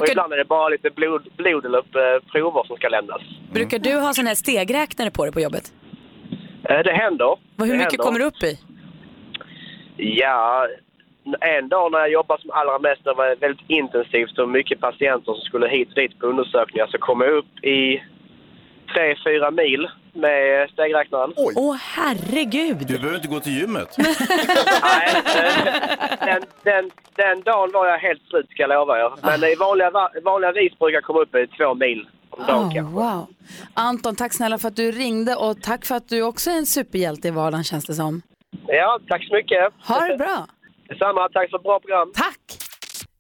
Och ibland är det bara lite blod, blod eller prover som ska lämnas. Brukar du ha sån här stegräknare på dig på jobbet? Eh, Det händer. Hur Det mycket händer. kommer du upp i? Ja, en dag när jag jobbade som allra mest, det var väldigt intensivt och mycket patienter som skulle hit och dit på undersökningar, så kom jag upp i tre, fyra mil med stegräknaren. Åh herregud! Du behöver inte gå till gymmet. Den, den, den dagen var jag helt slut ska jag lova er. Men i vanliga, va- vanliga vis brukar jag komma upp i två mil om dagen Oh, kanske. wow. Anton, tack snälla för att du ringde och tack för att du också är en superhjälte i vardagen känns det som. Ja, tack så mycket. Ha det bra. Detsamma, tack för ett bra program. Tack!